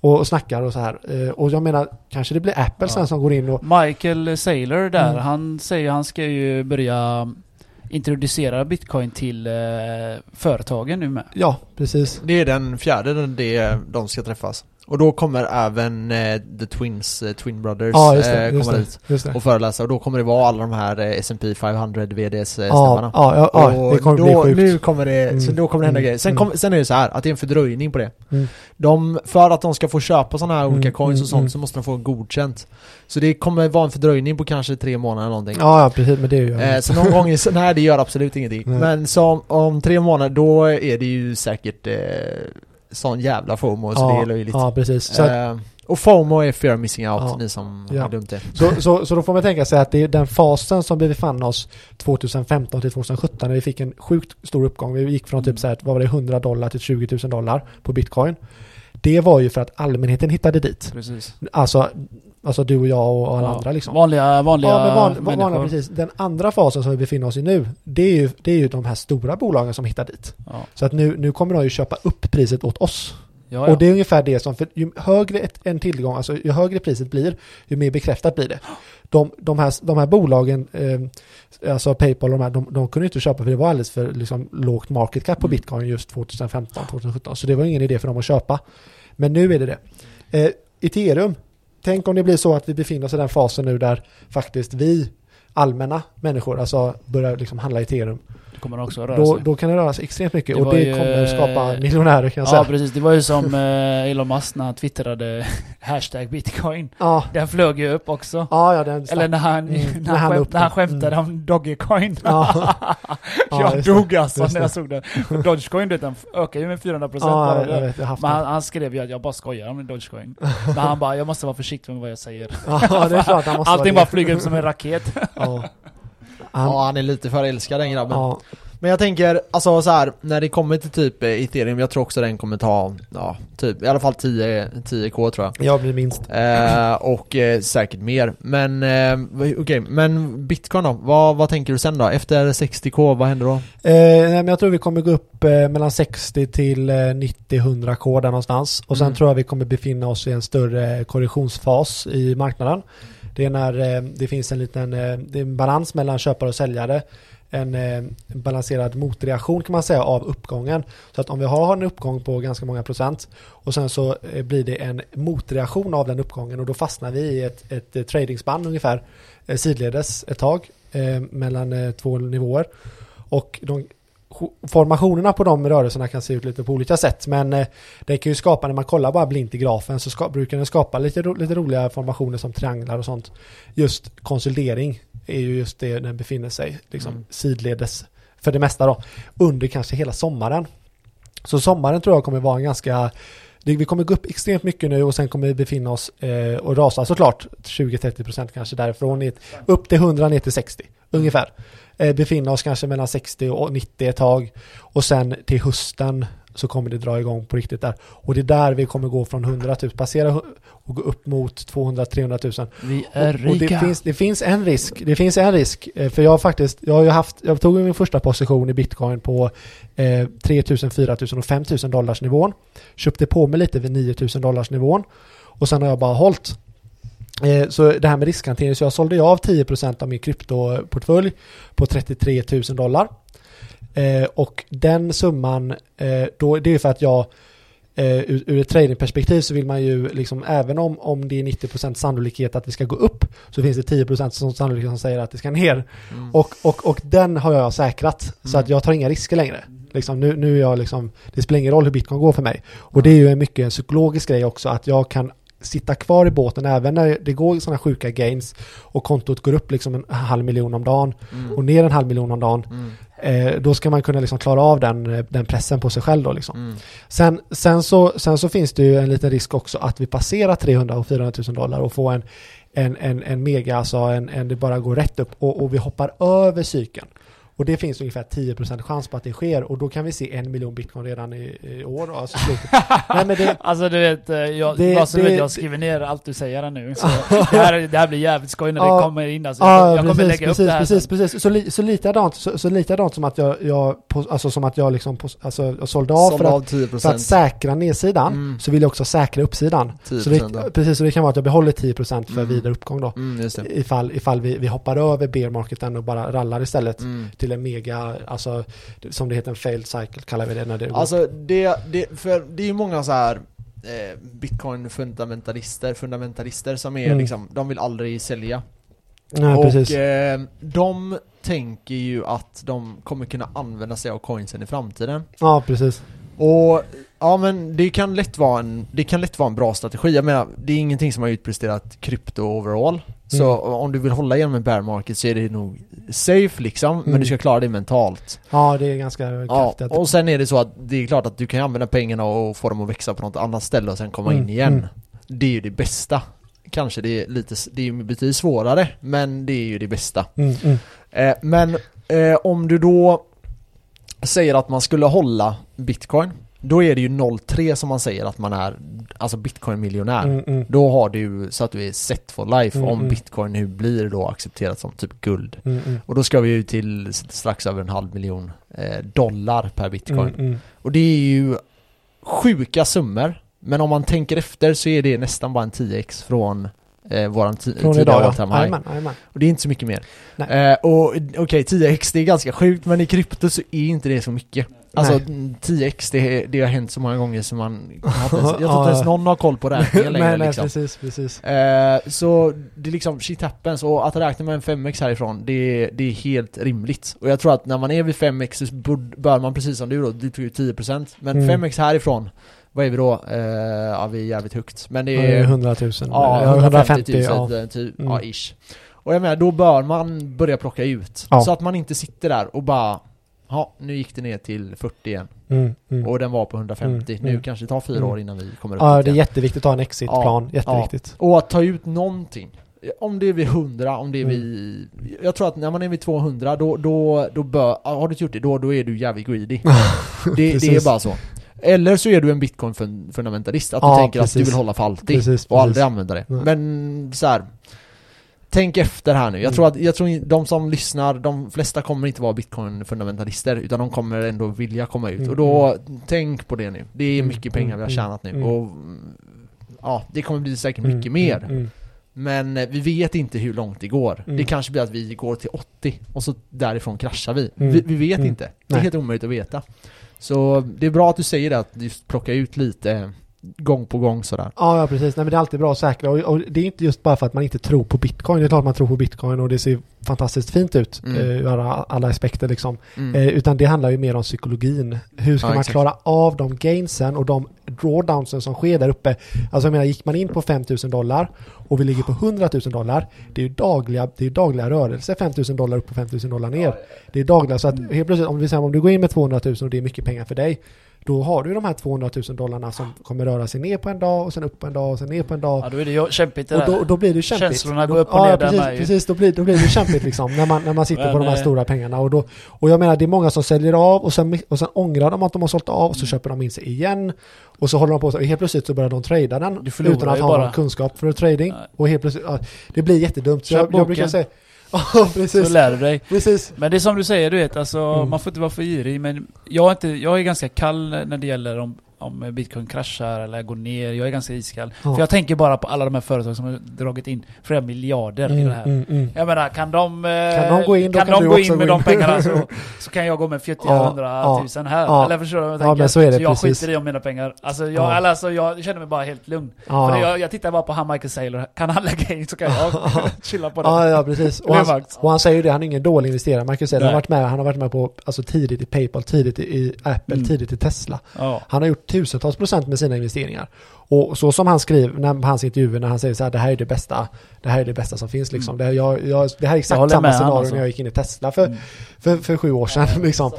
och, och snackar och så här. Eh, Och jag menar, kanske det blir Apple Ja. sen som går in och Michael Saylor där, Mm. han säger han ska ju börja introducera bitcoin till eh, företagen nu med. ja, precis. Det är den fjärde den det de ska träffas. Och då kommer även eh, The Twins, eh, Twin Brothers, Ja, just det. eh, Just komma det, dit just det. och föreläsa. Och då kommer det vara alla de här eh, S&P 500 VDs eh, Ja, ja, ja, och det kommer då, bli sjukt. Nu kommer det, så Mm, då kommer det hända mm, grejer. Sen, kom, sen är det så här att det är en fördröjning på det. Mm. De, för att de ska få köpa sådana här olika Mm, coins och mm, sånt mm. så måste de få godkänt. Så det kommer vara en fördröjning på kanske tre månader eller någonting. Ja, ja, precis, men det gör Eh, så någon gång, i, så, nej det gör absolut ingenting. Nej. Men som, om tre månader då är det ju säkert eh, sån jävla FOMO så det är löjligt. Ja, precis. Att- Eh, och FOMO är fear of missing out, Ja. ni som Ja. har glömt det. så, så, så då får man tänka sig att det är den fasen som vi befann oss 2015 till 2017 när vi fick en sjukt stor uppgång. Vi gick från typ så här, vad var det, 100 dollar till 20 000 dollar på bitcoin. Det var ju för att allmänheten hittade dit. Precis. Alltså, alltså du och jag och alla Ja. andra liksom. Vanliga, vanliga Ja, van, människor. vanliga, precis. Den andra fasen som vi befinner oss i nu, det är ju, det är ju de här stora bolagen som hittar dit. Ja. Så att nu, nu kommer de ju köpa upp priset åt oss. Ja, ja. Och det är ungefär det som, för ju högre ett, en tillgång, alltså ju högre priset blir, ju mer bekräftat blir det. De, de, här, de här bolagen, eh, alltså Paypal och de här, de, de kunde inte köpa för det var alldeles för liksom, lågt market cap på Mm. bitcoin just 2015-2017. Så det var ingen idé för dem att köpa. Men nu är det det. Eh, Ethereum, tänk om det blir så att vi befinner oss i den fasen nu där faktiskt vi allmänna människor, alltså börjar liksom handla ethereum. Det kommer också röra Då, sig. då kan det röra sig extremt mycket Det och det ju, kommer skapa eh, miljonärer kan jag Ja säga. precis, det var ju som (laughs) eh, Elon Musk när han twittrade (laughs) hashtag bitcoin. Ja, Den flög ju upp också. ja, ja den Eller när han, Mm, när när han, skämt, när han skämtade Mm. om Dogecoin. Ja. (laughs) Ja, jag dog alltså när jag såg det. Dogecoin den ökar ju med 400% Ja, bara jag, jag vet, jag haft Men han, den. han skrev ju att jag bara skojar om Dogecoin. Men han bara, jag måste vara försiktig med vad jag säger. Ja, det är klart han måste Allting bara flyger upp som en raket. Ja. Han, Ja, han är lite för älskad den grabben. ja, Men jag tänker, alltså så här, när det kommer till typ eh, ethereum, jag tror också den kommer ta, ja, typ i alla fall 10, 10k tror jag. jag blir minst. Eh, och eh, säkert mer. Men eh, okej, men bitcoin då? Vad, vad tänker du sen då? Efter 60k, vad händer då? Eh, nej, men jag tror vi kommer gå upp eh, mellan 60 till eh, 90-100 k där någonstans. Och sen Mm. tror jag vi kommer befinna oss i en större korrektionsfas i marknaden. Det är när eh, det finns en liten eh, det är en balans mellan köpare och säljare. En, eh, balanserad motreaktion kan man säga av uppgången. Så att om vi har en uppgång på ganska många procent och sen så blir det en motreaktion av den uppgången och då fastnar vi i ett, ett, tradingspann ungefär sidledes ett tag mellan två nivåer. Och de formationerna på de rörelserna kan se ut lite på olika sätt men eh, det kan ju skapa, när man kollar bara blint i grafen så ska, brukar den skapa lite, ro, lite roliga formationer som trianglar och sånt. Just konsolidering är ju just det den befinner sig liksom Mm. sidledes för det mesta då under kanske hela sommaren. Så sommaren tror jag kommer vara en ganska vi kommer gå upp extremt mycket nu och sen kommer vi befinna oss eh, och rasa såklart 20-30% kanske därifrån upp till 100 ner till 60 ungefär. Eh, befinna oss kanske mellan 60 och 90 ett tag och sen till hösten så kommer det dra igång på riktigt där. Och det är där vi kommer gå från 100 000, passera och gå upp mot 200-300 000. Vi är Och, och det, rika. finns, det finns en risk, det finns en risk, eh, för jag har faktiskt, jag har ju haft, jag tog min första position i bitcoin på eh, 3 000, 4 000 och 5 000 dollars nivån. Köpte på mig lite vid 9 000 dollars nivån och sen har jag bara hållit. Eh, så det här med riskhantering, så jag sålde ju av 10% av min kryptoportfölj på 33 000 dollar. Eh, och den summan, eh, då, det är för att jag ur, ur ett tradingperspektiv så vill man ju liksom, även om, om det är 90% sannolikhet att det ska gå upp, så finns det 10% som sannolikhet som säger att det ska ner. Mm. Och, och, och den har jag säkrat, så Mm. att jag tar inga risker längre. Liksom, nu, nu är jag liksom, det spelar ingen roll hur bitcoin går för mig. Och det är ju en mycket en psykologisk grej också, att jag kan sitta kvar i båten även när det går sådana sjuka gains och kontot går upp liksom en halv miljon om dagen Mm. och ner en halv miljon om dagen. Mm. Eh, då ska man kunna liksom klara av den, eh, den pressen på sig själv då liksom. Mm. Sen, sen, så, sen så finns det ju en liten risk också att vi passerar 300 och 400 000 dollar och får en, en, en, en mega, alltså en, en det bara går rätt upp och, och vi hoppar över cykeln. Och det finns ungefär 10% chans på att det sker och då kan vi se en miljon bitcoin redan i, i år. Alltså. (laughs) Nej, men det, Alltså du vet, eh, jag, Det- så det- vet jag skriver ner allt du säger här nu. Så (laughs) det, här, det här blir jävligt skoj när det kommer in alltså. Ja, jag, jag kommer precis, lägga precis, upp det här precis, sen. precis. Så, li, så likadant, så, så likadant som att jag, jag alltså som att jag liksom, alltså jag sålde av Såld för att, av 10%. för att säkra nedsidan Mm. så vill jag också säkra uppsidan. 10% Så det, precis, så det kan vara att jag behåller 10% för Mm. vidare uppgång då. Mm. Ifall, ifall vi, vi hoppar över bear marketen och bara rallar istället Mm. till en mega, alltså som det heter en failed cycle kallar vi det när det. Alltså det, det, för det är ju många så här eh, Bitcoin-fundamentalister, fundamentalister som är Mm. liksom, de vill aldrig sälja. Nej, och precis. eh, de tänker ju att de kommer kunna använda sig av coinsen i framtiden. Ja, precis. Och ja men det kan lätt vara en, det kan lätt vara en bra strategi. Jag menar, det är ingenting som har utpresterat krypto overall. Så Mm. om du vill hålla igenom en bear market så är det nog safe liksom, men Mm. du ska klara det mentalt. Ja, det är ganska Ja, kraftigt. och sen är det så att det är klart att du kan använda pengarna och få dem att växa på något annat ställe och sen komma Mm, in igen. mm. Det är ju det bästa. Kanske det är lite, det är betydligt svårare, men det är ju det bästa. Mm, mm. Eh, men eh, om du då säger att man skulle hålla bitcoin, då är det ju 0,3 som man säger att man är, alltså bitcoin-miljonär. Mm, mm. Då har du så att du är set for life Mm, om mm. bitcoin nu blir då accepterat som typ guld. Mm, mm. Och då ska vi ju till strax över en halv miljon eh, dollar per bitcoin. Och det är ju sjuka summor. Men om man tänker efter så är det nästan bara en 10x från eh, våran tidigare ja. high. Och det är inte så mycket mer. Eh, och okej, 10x det är ganska sjukt men i krypto så är inte det så mycket. Alltså Nej. mm, 10x det, det har hänt så många gånger så man Jag tror inte ens (laughs) någon har koll på räkningen längre nej, nej, liksom. precis, precis. Eh, så det är liksom shit happens och att räkna med en 5x härifrån det, är- det är helt rimligt. Och jag tror att när man är vid 5x så bör- man precis som du då, du tog ju 10% men Mm. 5x härifrån, vad är vi då? Eh, ja vi är jävligt högt. Men det är är 100 000. ja, Ja, 150 000 ja. eh, typ, Mm. ja ish. Och jag menar då bör man börja plocka ut. Ja. Så att man inte sitter där och bara Ja, nu gick det ner till 40 igen Mm, mm. och den var på 150. Mm, Nu mm. kanske det tar fyra Mm. år innan vi kommer upp Ja, det är jätteviktigt att ha en exitplan. Jätteviktigt. Och att ta ut någonting. Om det är vid 100, om det är vid... Jag tror att när man är vid 200, då, då, då bör... ja, Har du inte gjort det, då, då är du jävligt greedy. (laughs) det, det är Precis. bara så. Eller så är du en bitcoin-fundamentalist, att du Ja, tänker att du precis. vill hålla för alltid Precis, och aldrig precis. använda det. Nej. Men så här. Tänk efter här nu. Jag Mm. tror att, jag tror de som lyssnar, de flesta kommer inte vara bitcoin-fundamentalister utan de kommer ändå vilja komma ut. Mm, Och då, tänk på det nu. Det är Mm, mycket pengar vi har mm, tjänat nu. mm. Och mm, ja, det kommer bli säkert Mm, mycket mer. mm, mm. Men eh, vi vet inte hur långt det går. Mm. Det kanske blir att vi går till 80 och så därifrån kraschar vi. Mm. Vi, vi vet Mm. inte. Det är Nej. helt omöjligt att veta. Så det är bra att du säger det, att just plocka ut lite gång på gång sådär. Ja, ja, precis. Nej, men det är alltid bra att säkra. Och, och det är inte just bara för att man inte tror på bitcoin. Det är klart man tror på bitcoin och det ser fantastiskt fint ut Mm. eh, ur alla, alla aspekter liksom. Mm. Eh, utan det handlar ju mer om psykologin. Hur ska Ja, man exakt. klara av de gainsen och de drawdownsen som sker där uppe? Alltså jag menar, gick man in på 5000 dollar och vi ligger på 100 000 dollar, det är ju dagliga, det är dagliga rörelser, 5000 dollar upp och 5000 dollar ner. Det är dagliga, så att helt plötsligt, om vi säger om du går in med 200 000 och det är mycket pengar för dig, då har du de här 200 000 dollarna som kommer röra sig ner på en dag och sen upp på en dag och sen ner på en dag. Ja, då är det kämpigt det Och där. då, då blir det kämpigt. Känslorna går upp och ner ja, där precis, ju. precis, då blir, då blir det kämpigt liksom när man, när man sitter Men, på de här eh, stora pengarna. Och, då, och jag menar det är många som säljer av och sen, och sen ångrar de att de har sålt av och så köper de in sig igen. Och så håller de på så, och helt plötsligt så börjar de trada den utan att ha bara. någon kunskap för trading. Nej. Och helt plötsligt, ja, det blir jättedumt. Så jag, jag brukar säga, (laughs) ja Så precis, lär du dig. precis. Men det är som du säger, du vet alltså, Mm. man får inte vara för girig men jag är, inte, jag är ganska kall när det gäller om om bitcoin kraschar eller går ner. Jag är ganska iskall. Ja. För jag tänker bara på alla de här företag som har dragit in flera miljarder i det här. Mm, mm. Jag menar, kan de, eh, Kan de gå in, kan kan de gå in med gå de in. pengarna så, (laughs) så kan jag gå med 40 Ja, 100 ja, här. ja. Eller förstår du vad jag Ja, tänker? men så det jag precis. skiter i om mina pengar. Alltså jag, Ja. alltså, jag känner mig bara helt lugn. Ja, För ja. jag, jag tittar bara på han Michael Saylor. Kan han (laughs) lägga in så kan jag (laughs) chilla på det. Ja, ja precis. Och han, och han säger ju det, han är ingen dålig investerare. Säga, han har varit med, han har varit med på, alltså tidigt i Paypal, tidigt i Apple, Mm. tidigt i Tesla. Ja. Han har gjort tusentals procent med sina investeringar. Och så som han skriver när, hans intervjuer när han säger så här, det här är det bästa, det här är det bästa som finns liksom. Det, här, jag, jag, det här är exakt samma scenario alltså. när jag gick in i Tesla för, Mm. för, för sju år sedan (laughs) liksom.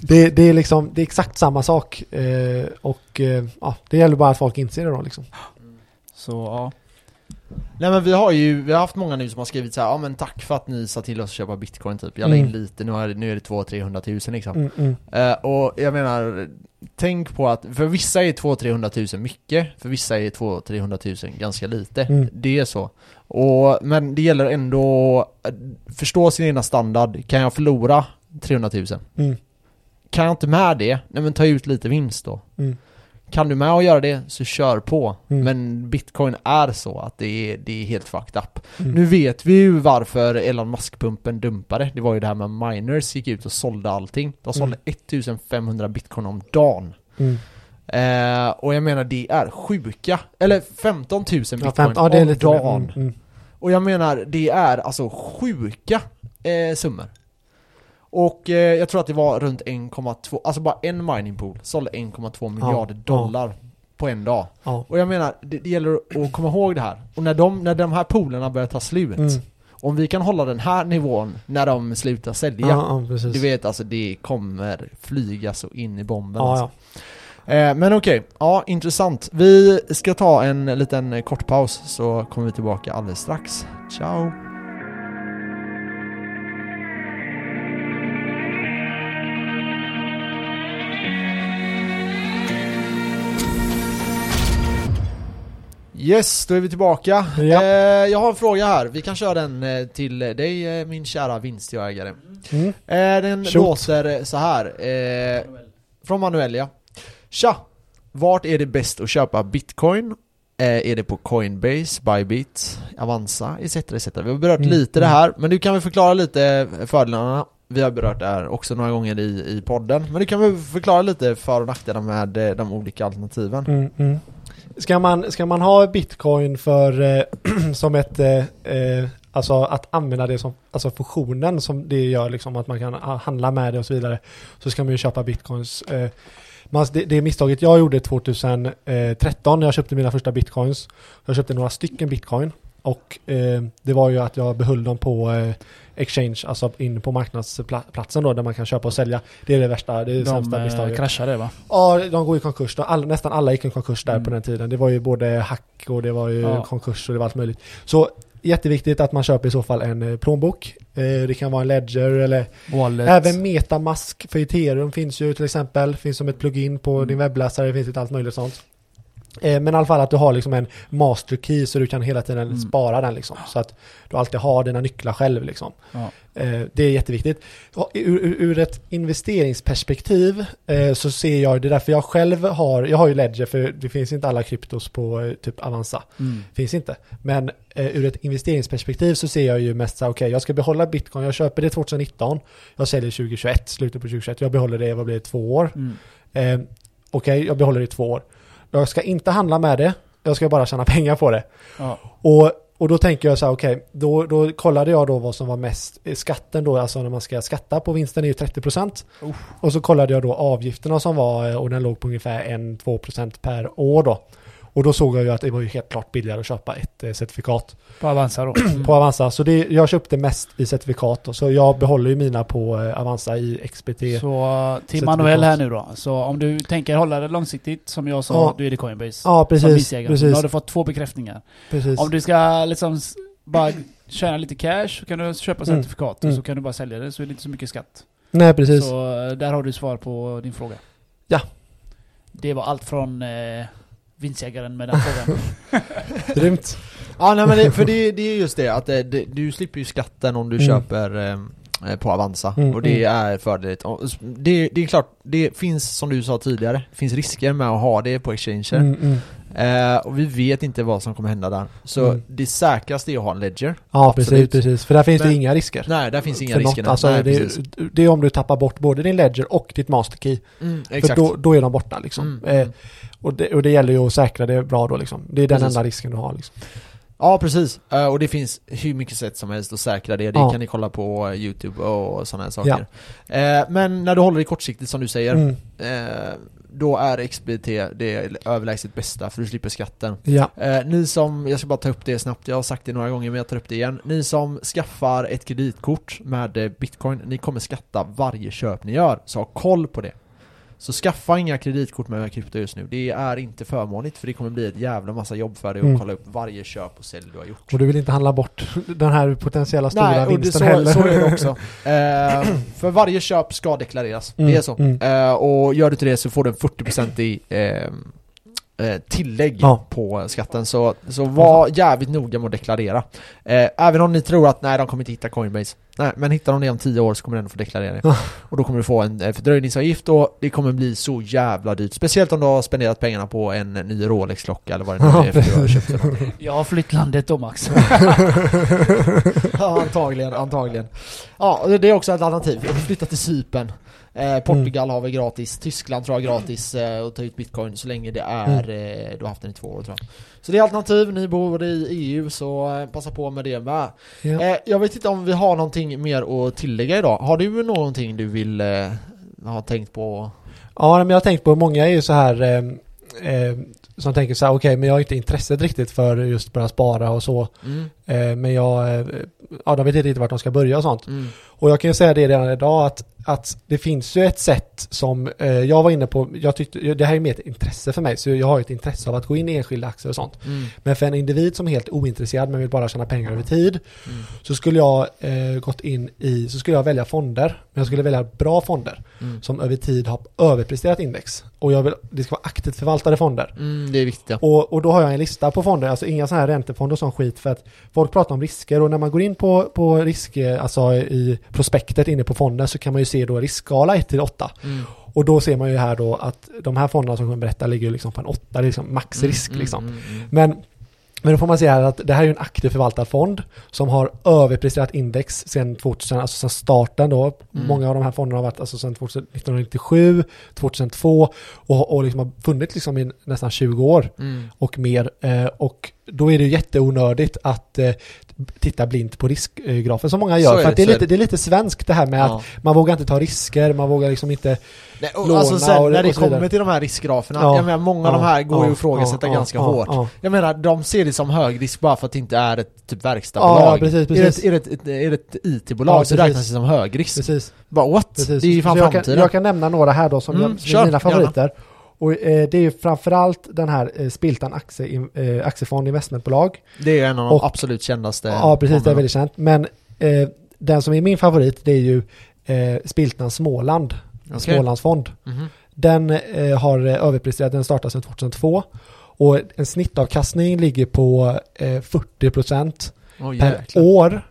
Det, det är liksom, det är exakt samma sak. Eh, och eh, ja, det gäller bara att folk inser det då liksom. Så ja. Nej men vi har ju, vi har haft många nu som har skrivit så här, ja men tack för att ni sa till oss att köpa bitcoin typ. Jag la in Mm. lite, nu är det, nu är det 200-300 tusen liksom. Mm, mm. Eh, och jag menar, tänk på att för vissa är 200-300 tusen mycket, för vissa är 200-300 tusen ganska lite. Mm. Det är så. Och, men det gäller ändå att förstå sin egna standard. Kan jag förlora 300 000? Mm. Kan jag inte med det, nej men ta ut lite vinst då. Mm. Kan du med att göra det, så kör på. Mm. Men bitcoin är så att det är, det är helt fucked up. Mm. Nu vet vi ju varför Elon Musk-pumpen dumpade. Det var ju det här med miners gick ut och sålde allting. De sålde 1500 bitcoin om dagen. Mm. Eh, och jag menar det är sjuka, eller 15 000 bitcoin Ja, fem, ja, om mer. dagen. Mm, mm. Och jag menar, det är alltså sjuka eh, summor. Och eh, jag tror att det var runt 1,2, alltså bara en mining pool sålde 1,2 miljarder ja. dollar på en dag. Ja. Och jag menar, det, det gäller att komma ihåg det här. Och när de, när de här poolerna börjar ta slut, Mm. om vi kan hålla den här nivån när de slutar sälja, Ja, ja, du vet alltså det kommer flyga så in i bomben ja, alltså. ja. Eh, men okej, ja intressant. Vi ska ta en liten kort paus så kommer vi tillbaka alldeles strax. Ciao! Yes, då är vi tillbaka. Ja. Eh, jag har en fråga här, vi kan köra den eh, till dig eh, min kära vinstjägare. Mm. Eh, den Shoot. låter så här. Eh, från Manuel ja. Tja! Vart är det bäst att köpa bitcoin? Eh, är det på Coinbase, Bybit, Avanza etc. etc. Vi har berört Mm, lite det mm. här, men du kan väl förklara lite fördelarna? Vi har berört det här också några gånger i, i podden, men du kan väl förklara lite för och nackdelar med de olika alternativen? Mm, mm. Ska, man, ska man ha bitcoin för eh, (clears throat) som ett, eh, eh, alltså att använda det som, alltså fusionen som det gör liksom att man kan ah, handla med det och så vidare, så ska man ju köpa bitcoins. Eh, man, det, det misstaget jag gjorde 2013 eh, när jag köpte mina första bitcoins, jag köpte några stycken bitcoin och eh, det var ju att jag behöll dem på eh, exchange, alltså in på marknadsplatsen då där man kan köpa och sälja. Det är det värsta, det är det De sämsta eh, misstaget. kraschade va? Ja, de går i konkurs. De, all, nästan alla gick i konkurs där Mm. på den tiden. Det var ju både hack och det var ju Ja. konkurs och det var allt möjligt. Så jätteviktigt att man köper i så fall en eh, plånbok. Eh, det kan vara en ledger eller Wallet. även metamask för ethereum finns ju till exempel. Finns som ett plugin på Mm. din webbläsare. Det finns lite allt möjligt sånt. Eh, men i alla fall att du har liksom en master key så du kan hela tiden Mm. spara den liksom. Så att du alltid har dina nycklar själv liksom. Ja. Eh, Det är jätteviktigt. Ur, ur, ett investeringsperspektiv eh, så ser jag, det är därför jag själv har, jag har ju Ledger för det finns inte alla kryptos på typ Avanza. Mm. Finns inte. Men ur ett investeringsperspektiv så ser jag ju mest så okej jag ska behålla bitcoin, jag köper det 2019, jag säljer 2021, slutet på 2021, jag behåller det, vad blir det, två år. Mm. Okej, jag behåller det i två år. Jag ska inte handla med det, jag ska bara tjäna (laughs) pengar på det. Ja. Och, och då tänker jag så här, okej, då, då kollade jag då vad som var mest, eh, skatten då, alltså när man ska skatta på vinsten är ju 30%. Uff. Och så kollade jag då avgifterna som var, eh, och den låg på ungefär 1-2% per år då. Och då såg jag ju att det var ju helt klart billigare att köpa ett eh, certifikat På Avanza då. Mm. (clears throat) på Avanza. Så det, jag köpte mest i certifikat då, så jag behåller ju mina på eh, Avanza i XBT. Så till Certifikat. Manuel här nu då. Så om du tänker hålla det långsiktigt, som jag sa, Ja. då är det Coinbase. Ja, Som precis. Nu precis, har du fått två bekräftningar. precis. Om du ska liksom bara tjäna lite cash så kan du köpa Mm. certifikat och Mm. så kan du bara sälja det så är det inte så mycket skatt. Nej, precis. Så eh, där har du svar på din fråga. Ja. Det var allt från eh, vinstjägaren med den frågan. (laughs) Grymt. Ja nej men det, för det, det är just det att det, det, du slipper ju skatten om du Mm. köper eh, eh, på Avanza Mm, och det är fördeligt. Det, det är klart, det finns som du sa tidigare, det finns risker med att ha det på exchanger. Mm, mm. Eh, och vi vet inte vad som kommer hända där. Så Mm. det säkraste är att ha en ledger. Ja, precis, Absolut. precis. För där finns det Men- inga risker. Nej, där finns inga risker. Alltså, Nej, det, det är om du tappar bort både din ledger och ditt masterkey. Mm, För då, då är de borta liksom. Mm, Eh, mm. och, det, och det gäller ju att säkra det bra då liksom. Det är den Precis. enda risken du har liksom. Ja precis, Eh, och det finns hur mycket sätt som helst att säkra det, det Ja. kan ni kolla på eh, Youtube och sådana här saker. Eh, Men när du håller det kortsiktigt som du säger, Mm. då är XBT det överlägset bästa för du slipper skatten. Ja. Ni som, jag ska bara ta upp det snabbt, jag har sagt det några gånger men jag tar upp det igen. Ni som skaffar ett kreditkort med bitcoin, ni kommer skatta varje köp ni gör, så ha koll på det så skaffa inga kreditkort med krypto just nu, det är inte förmånligt för det kommer bli ett jävla massa jobb för dig att Mm. kolla upp varje köp och sälj du har gjort Och du vill inte handla bort den här potentiella stora Nej, och det, vinsten så, heller. så är det också. (laughs) Eh, för varje köp ska deklareras. Mm, Det är så. mm. Eh, och gör du inte det så får du en 40% i eh, tillägg Ja. på skatten. Så, så var jävligt noga med att deklarera. Eh, även om ni tror att nej, de kommer inte hitta Coinbase. Nej, men hittar de det om 10 år så kommer de ändå få deklarera det. Ja. (laughs) Och då kommer du få en eh, fördröjningsavgift och det kommer bli så jävla dyrt. Speciellt om du har spenderat pengarna på en ny Rolex-klocka eller vad det nu Ja, är för du har köpt den. (laughs) Jag har flytt landet då Max. (laughs) Ja, antagligen, antagligen. Ja, det är också ett alternativ. Flytta till Cypern. Eh, Portugal har vi gratis, Tyskland tror jag gratis eh, att ta ut bitcoin så länge det är, eh, du har haft den i två år tror jag. Så det är alternativ, ni bor i EU så eh, passa på med det med. Ja. Eh, jag vet inte om vi har någonting mer att tillägga idag. Har du någonting du vill eh, ha tänkt på? Ja, men jag har tänkt på, många är ju så här som tänker så här, okej, men jag har inte intresset riktigt för just börja spara och så. Mm, men jag, ja, de vet inte riktigt vart de ska börja och sånt. mm, Och jag kan ju säga det redan idag att, att det finns ju ett sätt som eh, jag var inne på, jag tyckte, det här är mer ett intresse för mig, så jag har ett intresse av att gå in i enskilda aktier och sånt. mm, Men för en individ som är helt ointresserad men vill bara tjäna pengar över tid mm, så skulle jag eh, gått in i, så skulle jag välja fonder. Men jag skulle välja bra fonder mm. som över tid har överpresterat index. Och jag vill, det ska vara aktivt förvaltade fonder. Mm, det är viktigt ja. Och, och då har jag en lista på fonder, alltså inga sådana här räntefonder och sån skit för att folk pratar om risker och när man går in på, på risk, eh, alltså i prospektet inne på fonden så kan man ju se då riskskala 1 till 8. Mm. Och då ser man ju här då att de här fonderna som jag kommer berätta ligger liksom på en 8, det är liksom maxrisk Mm, liksom. mm, mm, mm. Men, men då får man säga att det här är en aktiv förvaltad fond som har överpresterat index sedan 2000, alltså sedan starten då. Mm. Många av de här fonderna har varit alltså sedan 2000 1997, 2002 och, och liksom har funnits liksom i nästan 20 år Mm. och mer. Eh, och då är det jätteonördigt att eh, titta blint på riskgrafen som många Så gör. är För att det, det, är så är lite, det är lite svenskt det här med Ja. att man vågar inte ta risker, man vågar liksom inte... Nej, och låna alltså sen och- när det och kommer till de här riskgraferna, Ja. jag menar många av de här går ju att ifrågasätta ja, ganska ja, hårt. Ja, Jag menar, de ser det som hög risk bara för att det inte är ett typ Ja, verkstadsbolag. precis, Är det, precis. ett- är det, ett, det ett IT-bolag Ja, så precis. räknas det som hög risk. precis. Bara what? precis. Det är ju fan jag, kan, framtiden. jag kan nämna några här då som, Mm, jag, som kör, är mina gärna. favoriter. Och eh, det är ju framförallt den här eh, Spiltan aktie, eh, aktiefond investmentbolag. Det är en av de Och- absolut kändaste Ja, precis, det är fonderna. väldigt känt. Men eh, den som är min favorit det är ju eh, Spiltan Småland, en Okej. Smålandsfond. Mhm. Den eh, har eh, överpresterat, den startade sedan 2002 och en snittavkastning ligger på eh, 40% Oj, per år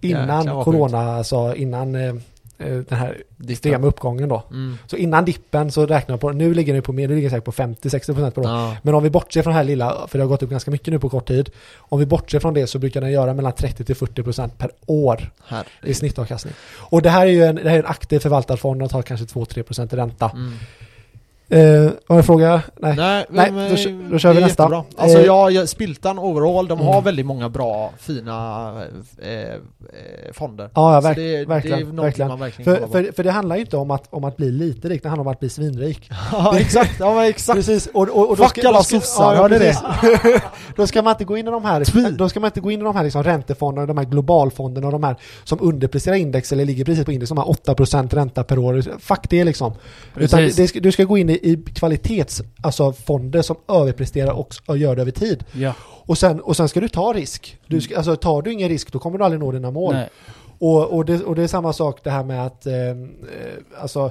innan Jäklar, corona, alltså innan eh, den här extrema uppgången då. Mm. Så innan dippen så räknar jag på, nu ligger den på mer, nu ligger den säkert på 50-60% per år. Ja. Men om vi bortser från det här lilla, för det har gått upp ganska mycket nu på kort tid. Om vi bortser från det så brukar den göra mellan 30-40% per år i Herregud. snittavkastning. Och det här är ju en, det här är en aktiv förvaltad fond och tar kanske 2-3% i ränta. Mm. Eh, har du en fråga? Nej. Nej, Nej, men, då kö- då kör det vi nästa. jättebra. Alltså Eh, jag, Spiltan overall, de har Mm. väldigt många bra, fina eh, eh, fonder. Ja, ja verk, det, det är verkligen. någonting verkligen. man verkligen För, för, för det handlar ju inte om att, om att bli lite rik, det handlar om att bli svinrik. (laughs) ja exakt, ja exakt. Precis, och, och, och Fuck alla sossar, hörde det? (laughs) då ska man inte gå in i de här, Tvi. då ska man inte gå in i de här liksom räntefonderna, de här globalfonderna och de här som underpresterar index eller ligger precis på index, som har 8% ränta per år. Fuck det liksom. Utan det du ska gå in i, i kvalitets, alltså fonder som överpresterar och, och gör det över tid. Ja. Och sen, och sen ska du ta risk. Du ska, alltså tar du ingen risk då kommer du aldrig nå dina mål. Nej. Och, och, det, och det är samma sak det här med att, eh, eh, alltså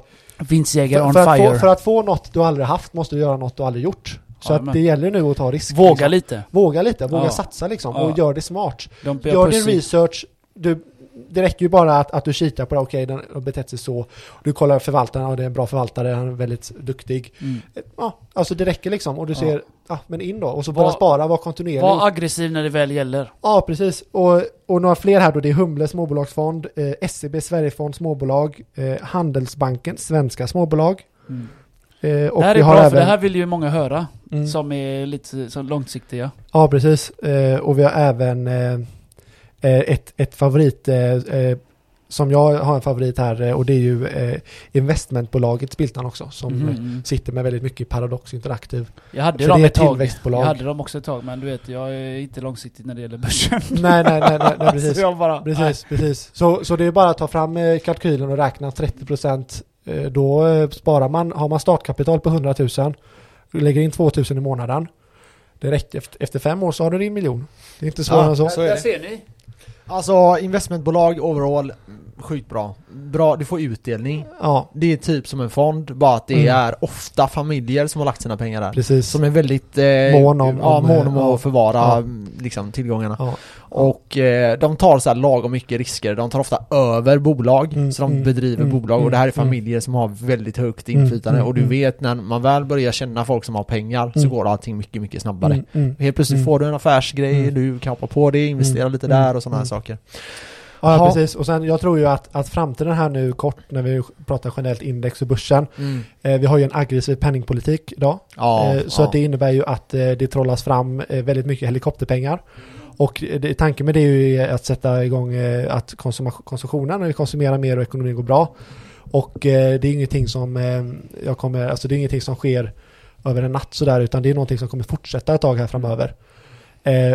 Vinstjägare för, on för, att fire. få, för att få något du aldrig haft måste du göra något du aldrig gjort. Så Ja, att det gäller nu att ta risk. Våga liksom. lite. Våga lite, våga Ja. satsa liksom och gör det smart. Gör din research, du, det räcker ju bara att, att du kikar på det, okej den har betett sig så. Du kollar förvaltaren, ja det är en bra förvaltare, han är väldigt duktig. Mm. Ja, alltså det räcker liksom och du ser, ja men in då. Och så Var- börja spara, var kontinuerlig. Var aggressiv när det väl gäller. Ja, precis. Och, och några fler här då, det är Humle småbolagsfond, eh, SEB Sverigefond småbolag, eh, Handelsbanken svenska småbolag. Mm. Eh, och det här vi är har bra, även, för det här vill ju många höra. mm, Som är lite så långsiktiga. Ja, precis. Eh, och vi har även eh, eh, ett, ett favorit, eh, eh, som jag har en favorit här, eh, och det är ju eh, investmentbolaget Spiltan också, som eh, Mm. sitter med väldigt mycket Paradox Interactive. Jag hade För dem ett tag. tillväxtbolag. Jag hade dem också ett tag, men du vet, jag är inte långsiktig när det gäller börsen. (laughs) nej, nej, nej, nej, nej (laughs) precis. Så jag bara, Precis, precis. Så, så det är bara att ta fram eh, kalkylen och räkna 30% eh, då eh, sparar man, har man startkapital på 100 000 du lägger in 2 000 i månaden det räcker, efter, efter fem år så har du din miljon. Det är inte svårare Ja, än så. så är det. ser ni. Alltså investmentbolag overall, sjukt bra. Bra, du får utdelning. Ja, Det är typ som en fond, bara att det Mm. är ofta familjer som har lagt sina pengar där. precis. Som är väldigt eh, Mån om- ja, mån om eh, att ja. förvara Ja. liksom, tillgångarna. Ja, Och eh, de tar så här lagom mycket risker, de tar ofta över bolag, Mm, så de mm, bedriver mm, bolag och mm, det här är mm. familjer som har väldigt högt inflytande och du vet när man väl börjar känna folk som har pengar så går allting mycket, mycket snabbare. Helt plötsligt får du en affärsgrej, du kan hoppa på det, investera lite där och sådana här saker. Ja, Jaha. precis. Och sen jag tror ju att, att framtiden här nu kort när vi pratar generellt index och börsen. Eh, vi har ju en aggressiv penningpolitik idag. Ja, Eh, Så ja. att det innebär ju att eh, det trollas fram eh, väldigt mycket helikopterpengar. Och eh, det, tanken med det är ju att sätta igång eh, att konsuma- konsumtionen, och vi konsumerar mer och ekonomin går bra. Och det är ingenting som jag kommer, alltså det är ingenting som sker över en natt sådär utan det är någonting som kommer fortsätta ett tag här framöver.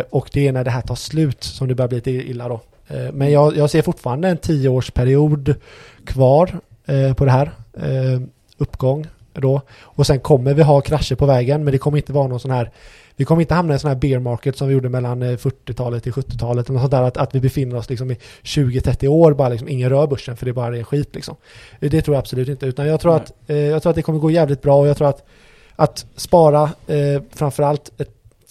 Och det är när det här tar slut som det börjar bli lite illa då. Eh, men jag, jag, ser fortfarande en tioårsperiod kvar eh, på det här. Eh, uppgång då. Och sen kommer vi ha krascher på vägen, men det kommer inte vara någon sån här vi kommer inte hamna i en sån här bear market som vi gjorde mellan 40-talet till 70-talet. Att, att vi befinner oss liksom i 20-30 år, bara liksom, ingen rör börsen för det är bara är skit. Liksom. Det tror jag absolut inte. Utan jag tror, att, eh, jag tror att det kommer gå jävligt bra och jag tror att, att spara eh, framförallt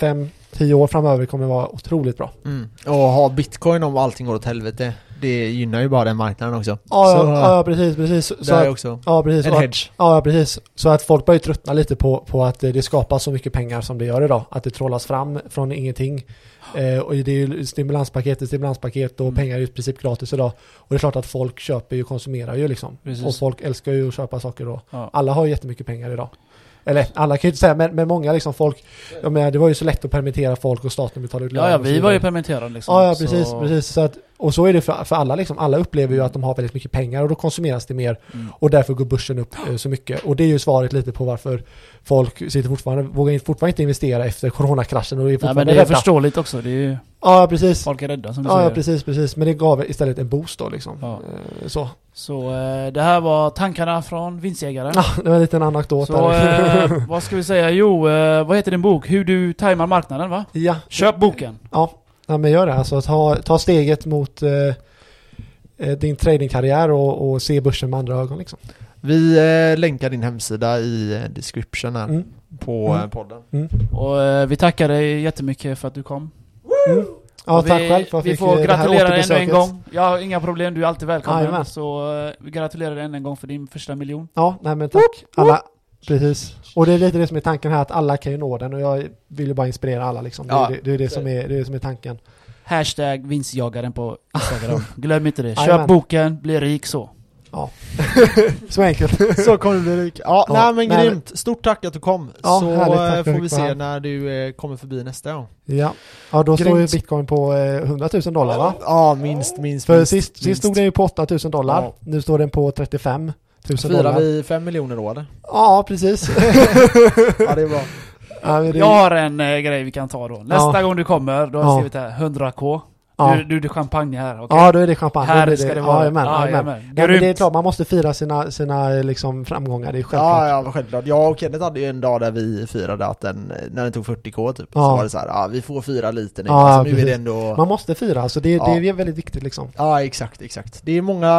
5, tio år framöver kommer vara otroligt bra. Mm. Och ha bitcoin om allting går åt helvete, det gynnar ju bara den marknaden också. Ja, så, ja, ja precis, precis. Så att, också. Ja, precis. En hedge. Ja, precis. Så att folk börjar ju tröttna lite på, på att det skapas så mycket pengar som det gör idag. Att det trollas fram från ingenting. Eh, och det är ju stimulanspaket, stimulanspaket och mm. pengar är ju i princip gratis idag. Och det är klart att folk köper ju, och konsumerar ju liksom. Precis. Och folk älskar ju att köpa saker då. Ja. Alla har ju jättemycket pengar idag. Eller alla kan ju inte säga, men, men många liksom folk, jag menar, det var ju så lätt att permittera folk och staten betalade ut Ja, ja, lön och så vi var ju permitterade liksom. Ja, ja precis, så- precis. Så att, och så är det för, för alla liksom. Alla upplever ju att de har väldigt mycket pengar och då konsumeras det mer Mm. och därför går börsen upp eh, så mycket. Och det är ju svaret lite på varför folk sitter fortfarande, vågar fortfarande inte investera efter coronakraschen och är Nej, fortfarande men det är rädda. förståeligt också. Det är ju, Ja, precis. folk är rädda som du Ja, säger. ja, precis, precis. Men det gav istället en boost då liksom. Ja. Eh, Så. Så eh, det här var tankarna från vinstjägaren. Ja, det var en liten anekdot Så där. eh, (laughs) vad ska vi säga? Jo, eh, vad heter din bok? Hur du tajmar marknaden va? ja, Köp boken! ja. Ja, men gör det. Alltså ta, ta steget mot eh, eh, din tradingkarriär och, och se börsen med andra ögon liksom. Vi eh, länkar din hemsida i eh, description här Mm. på Mm. eh, podden. Och eh, vi tackar dig jättemycket för att du kom. Mm. Ja, Och tack vi, själv för att Vi jag får gratulera ännu en gång. Ja, inga problem. Du är alltid välkommen. Jajamän. Så vi gratulerar dig än en gång för din första miljon. Ja, nej men tack. Alla, precis. Och det är lite det som är tanken här, att alla kan ju nå den och jag vill ju bara inspirera alla liksom. Det, är Ja. det, det är det som är, det är det som är tanken. Hashtag vinstjagaren på Instagram. (laughs) Glöm inte det. Köp boken, bli rik så. (laughs) Så enkelt. (laughs) Så kommer du bli rik. Ja, Ja, nej men nej, grymt. Stort tack att du kom. Ja, så härligt. Eh, får vi se när du eh, kommer förbi nästa gång. Ja, ja då står ju bitcoin på eh, 100 000 dollar va? Ja, minst, minst, För minst. sist, sist minst. stod den ju på 8 000 dollar. Ja. Nu står den på 35 000 Firar dollar. vi fem miljoner då eller? Ja, precis. (laughs) Ja, det är bra. ja, det, Jag har en eh, grej vi kan ta då. Nästa Ja. gång du kommer, då har jag Ja. skrivit här 100k. Ja. Du, du, du champagne här, okej? ja, då är det champagne. Här är ska det vara. Jajamän, Ja, jajamän. jajamän. Ja, men det är klart, man måste fira sina, sina liksom, framgångar, det är självklart. Ja, ja, självklart. Jag och Kenneth hade ju en dag där vi firade att den, när den tog 40k typ, så Ja. var det så här, ja vi får fira lite nu, Ja, alltså, nu är det ändå... Man måste fira, så det, Ja. det är väldigt viktigt liksom. Ja, exakt, exakt. Det är många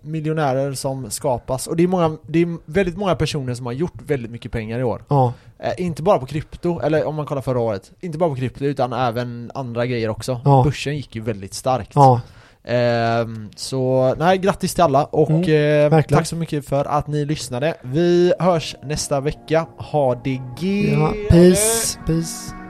miljonärer som skapas, och det är, många, det är väldigt många personer som har gjort väldigt mycket pengar i år. Ja, Eh, inte bara på krypto, eller om man kollar förra året, inte bara på krypto utan även andra grejer också. Ja. Börsen gick ju väldigt starkt. ja, Ehm, så nej, grattis till alla och Mm, eh, tack så mycket för att ni lyssnade. Vi hörs nästa vecka. Ha det G! Ja, peace, peace.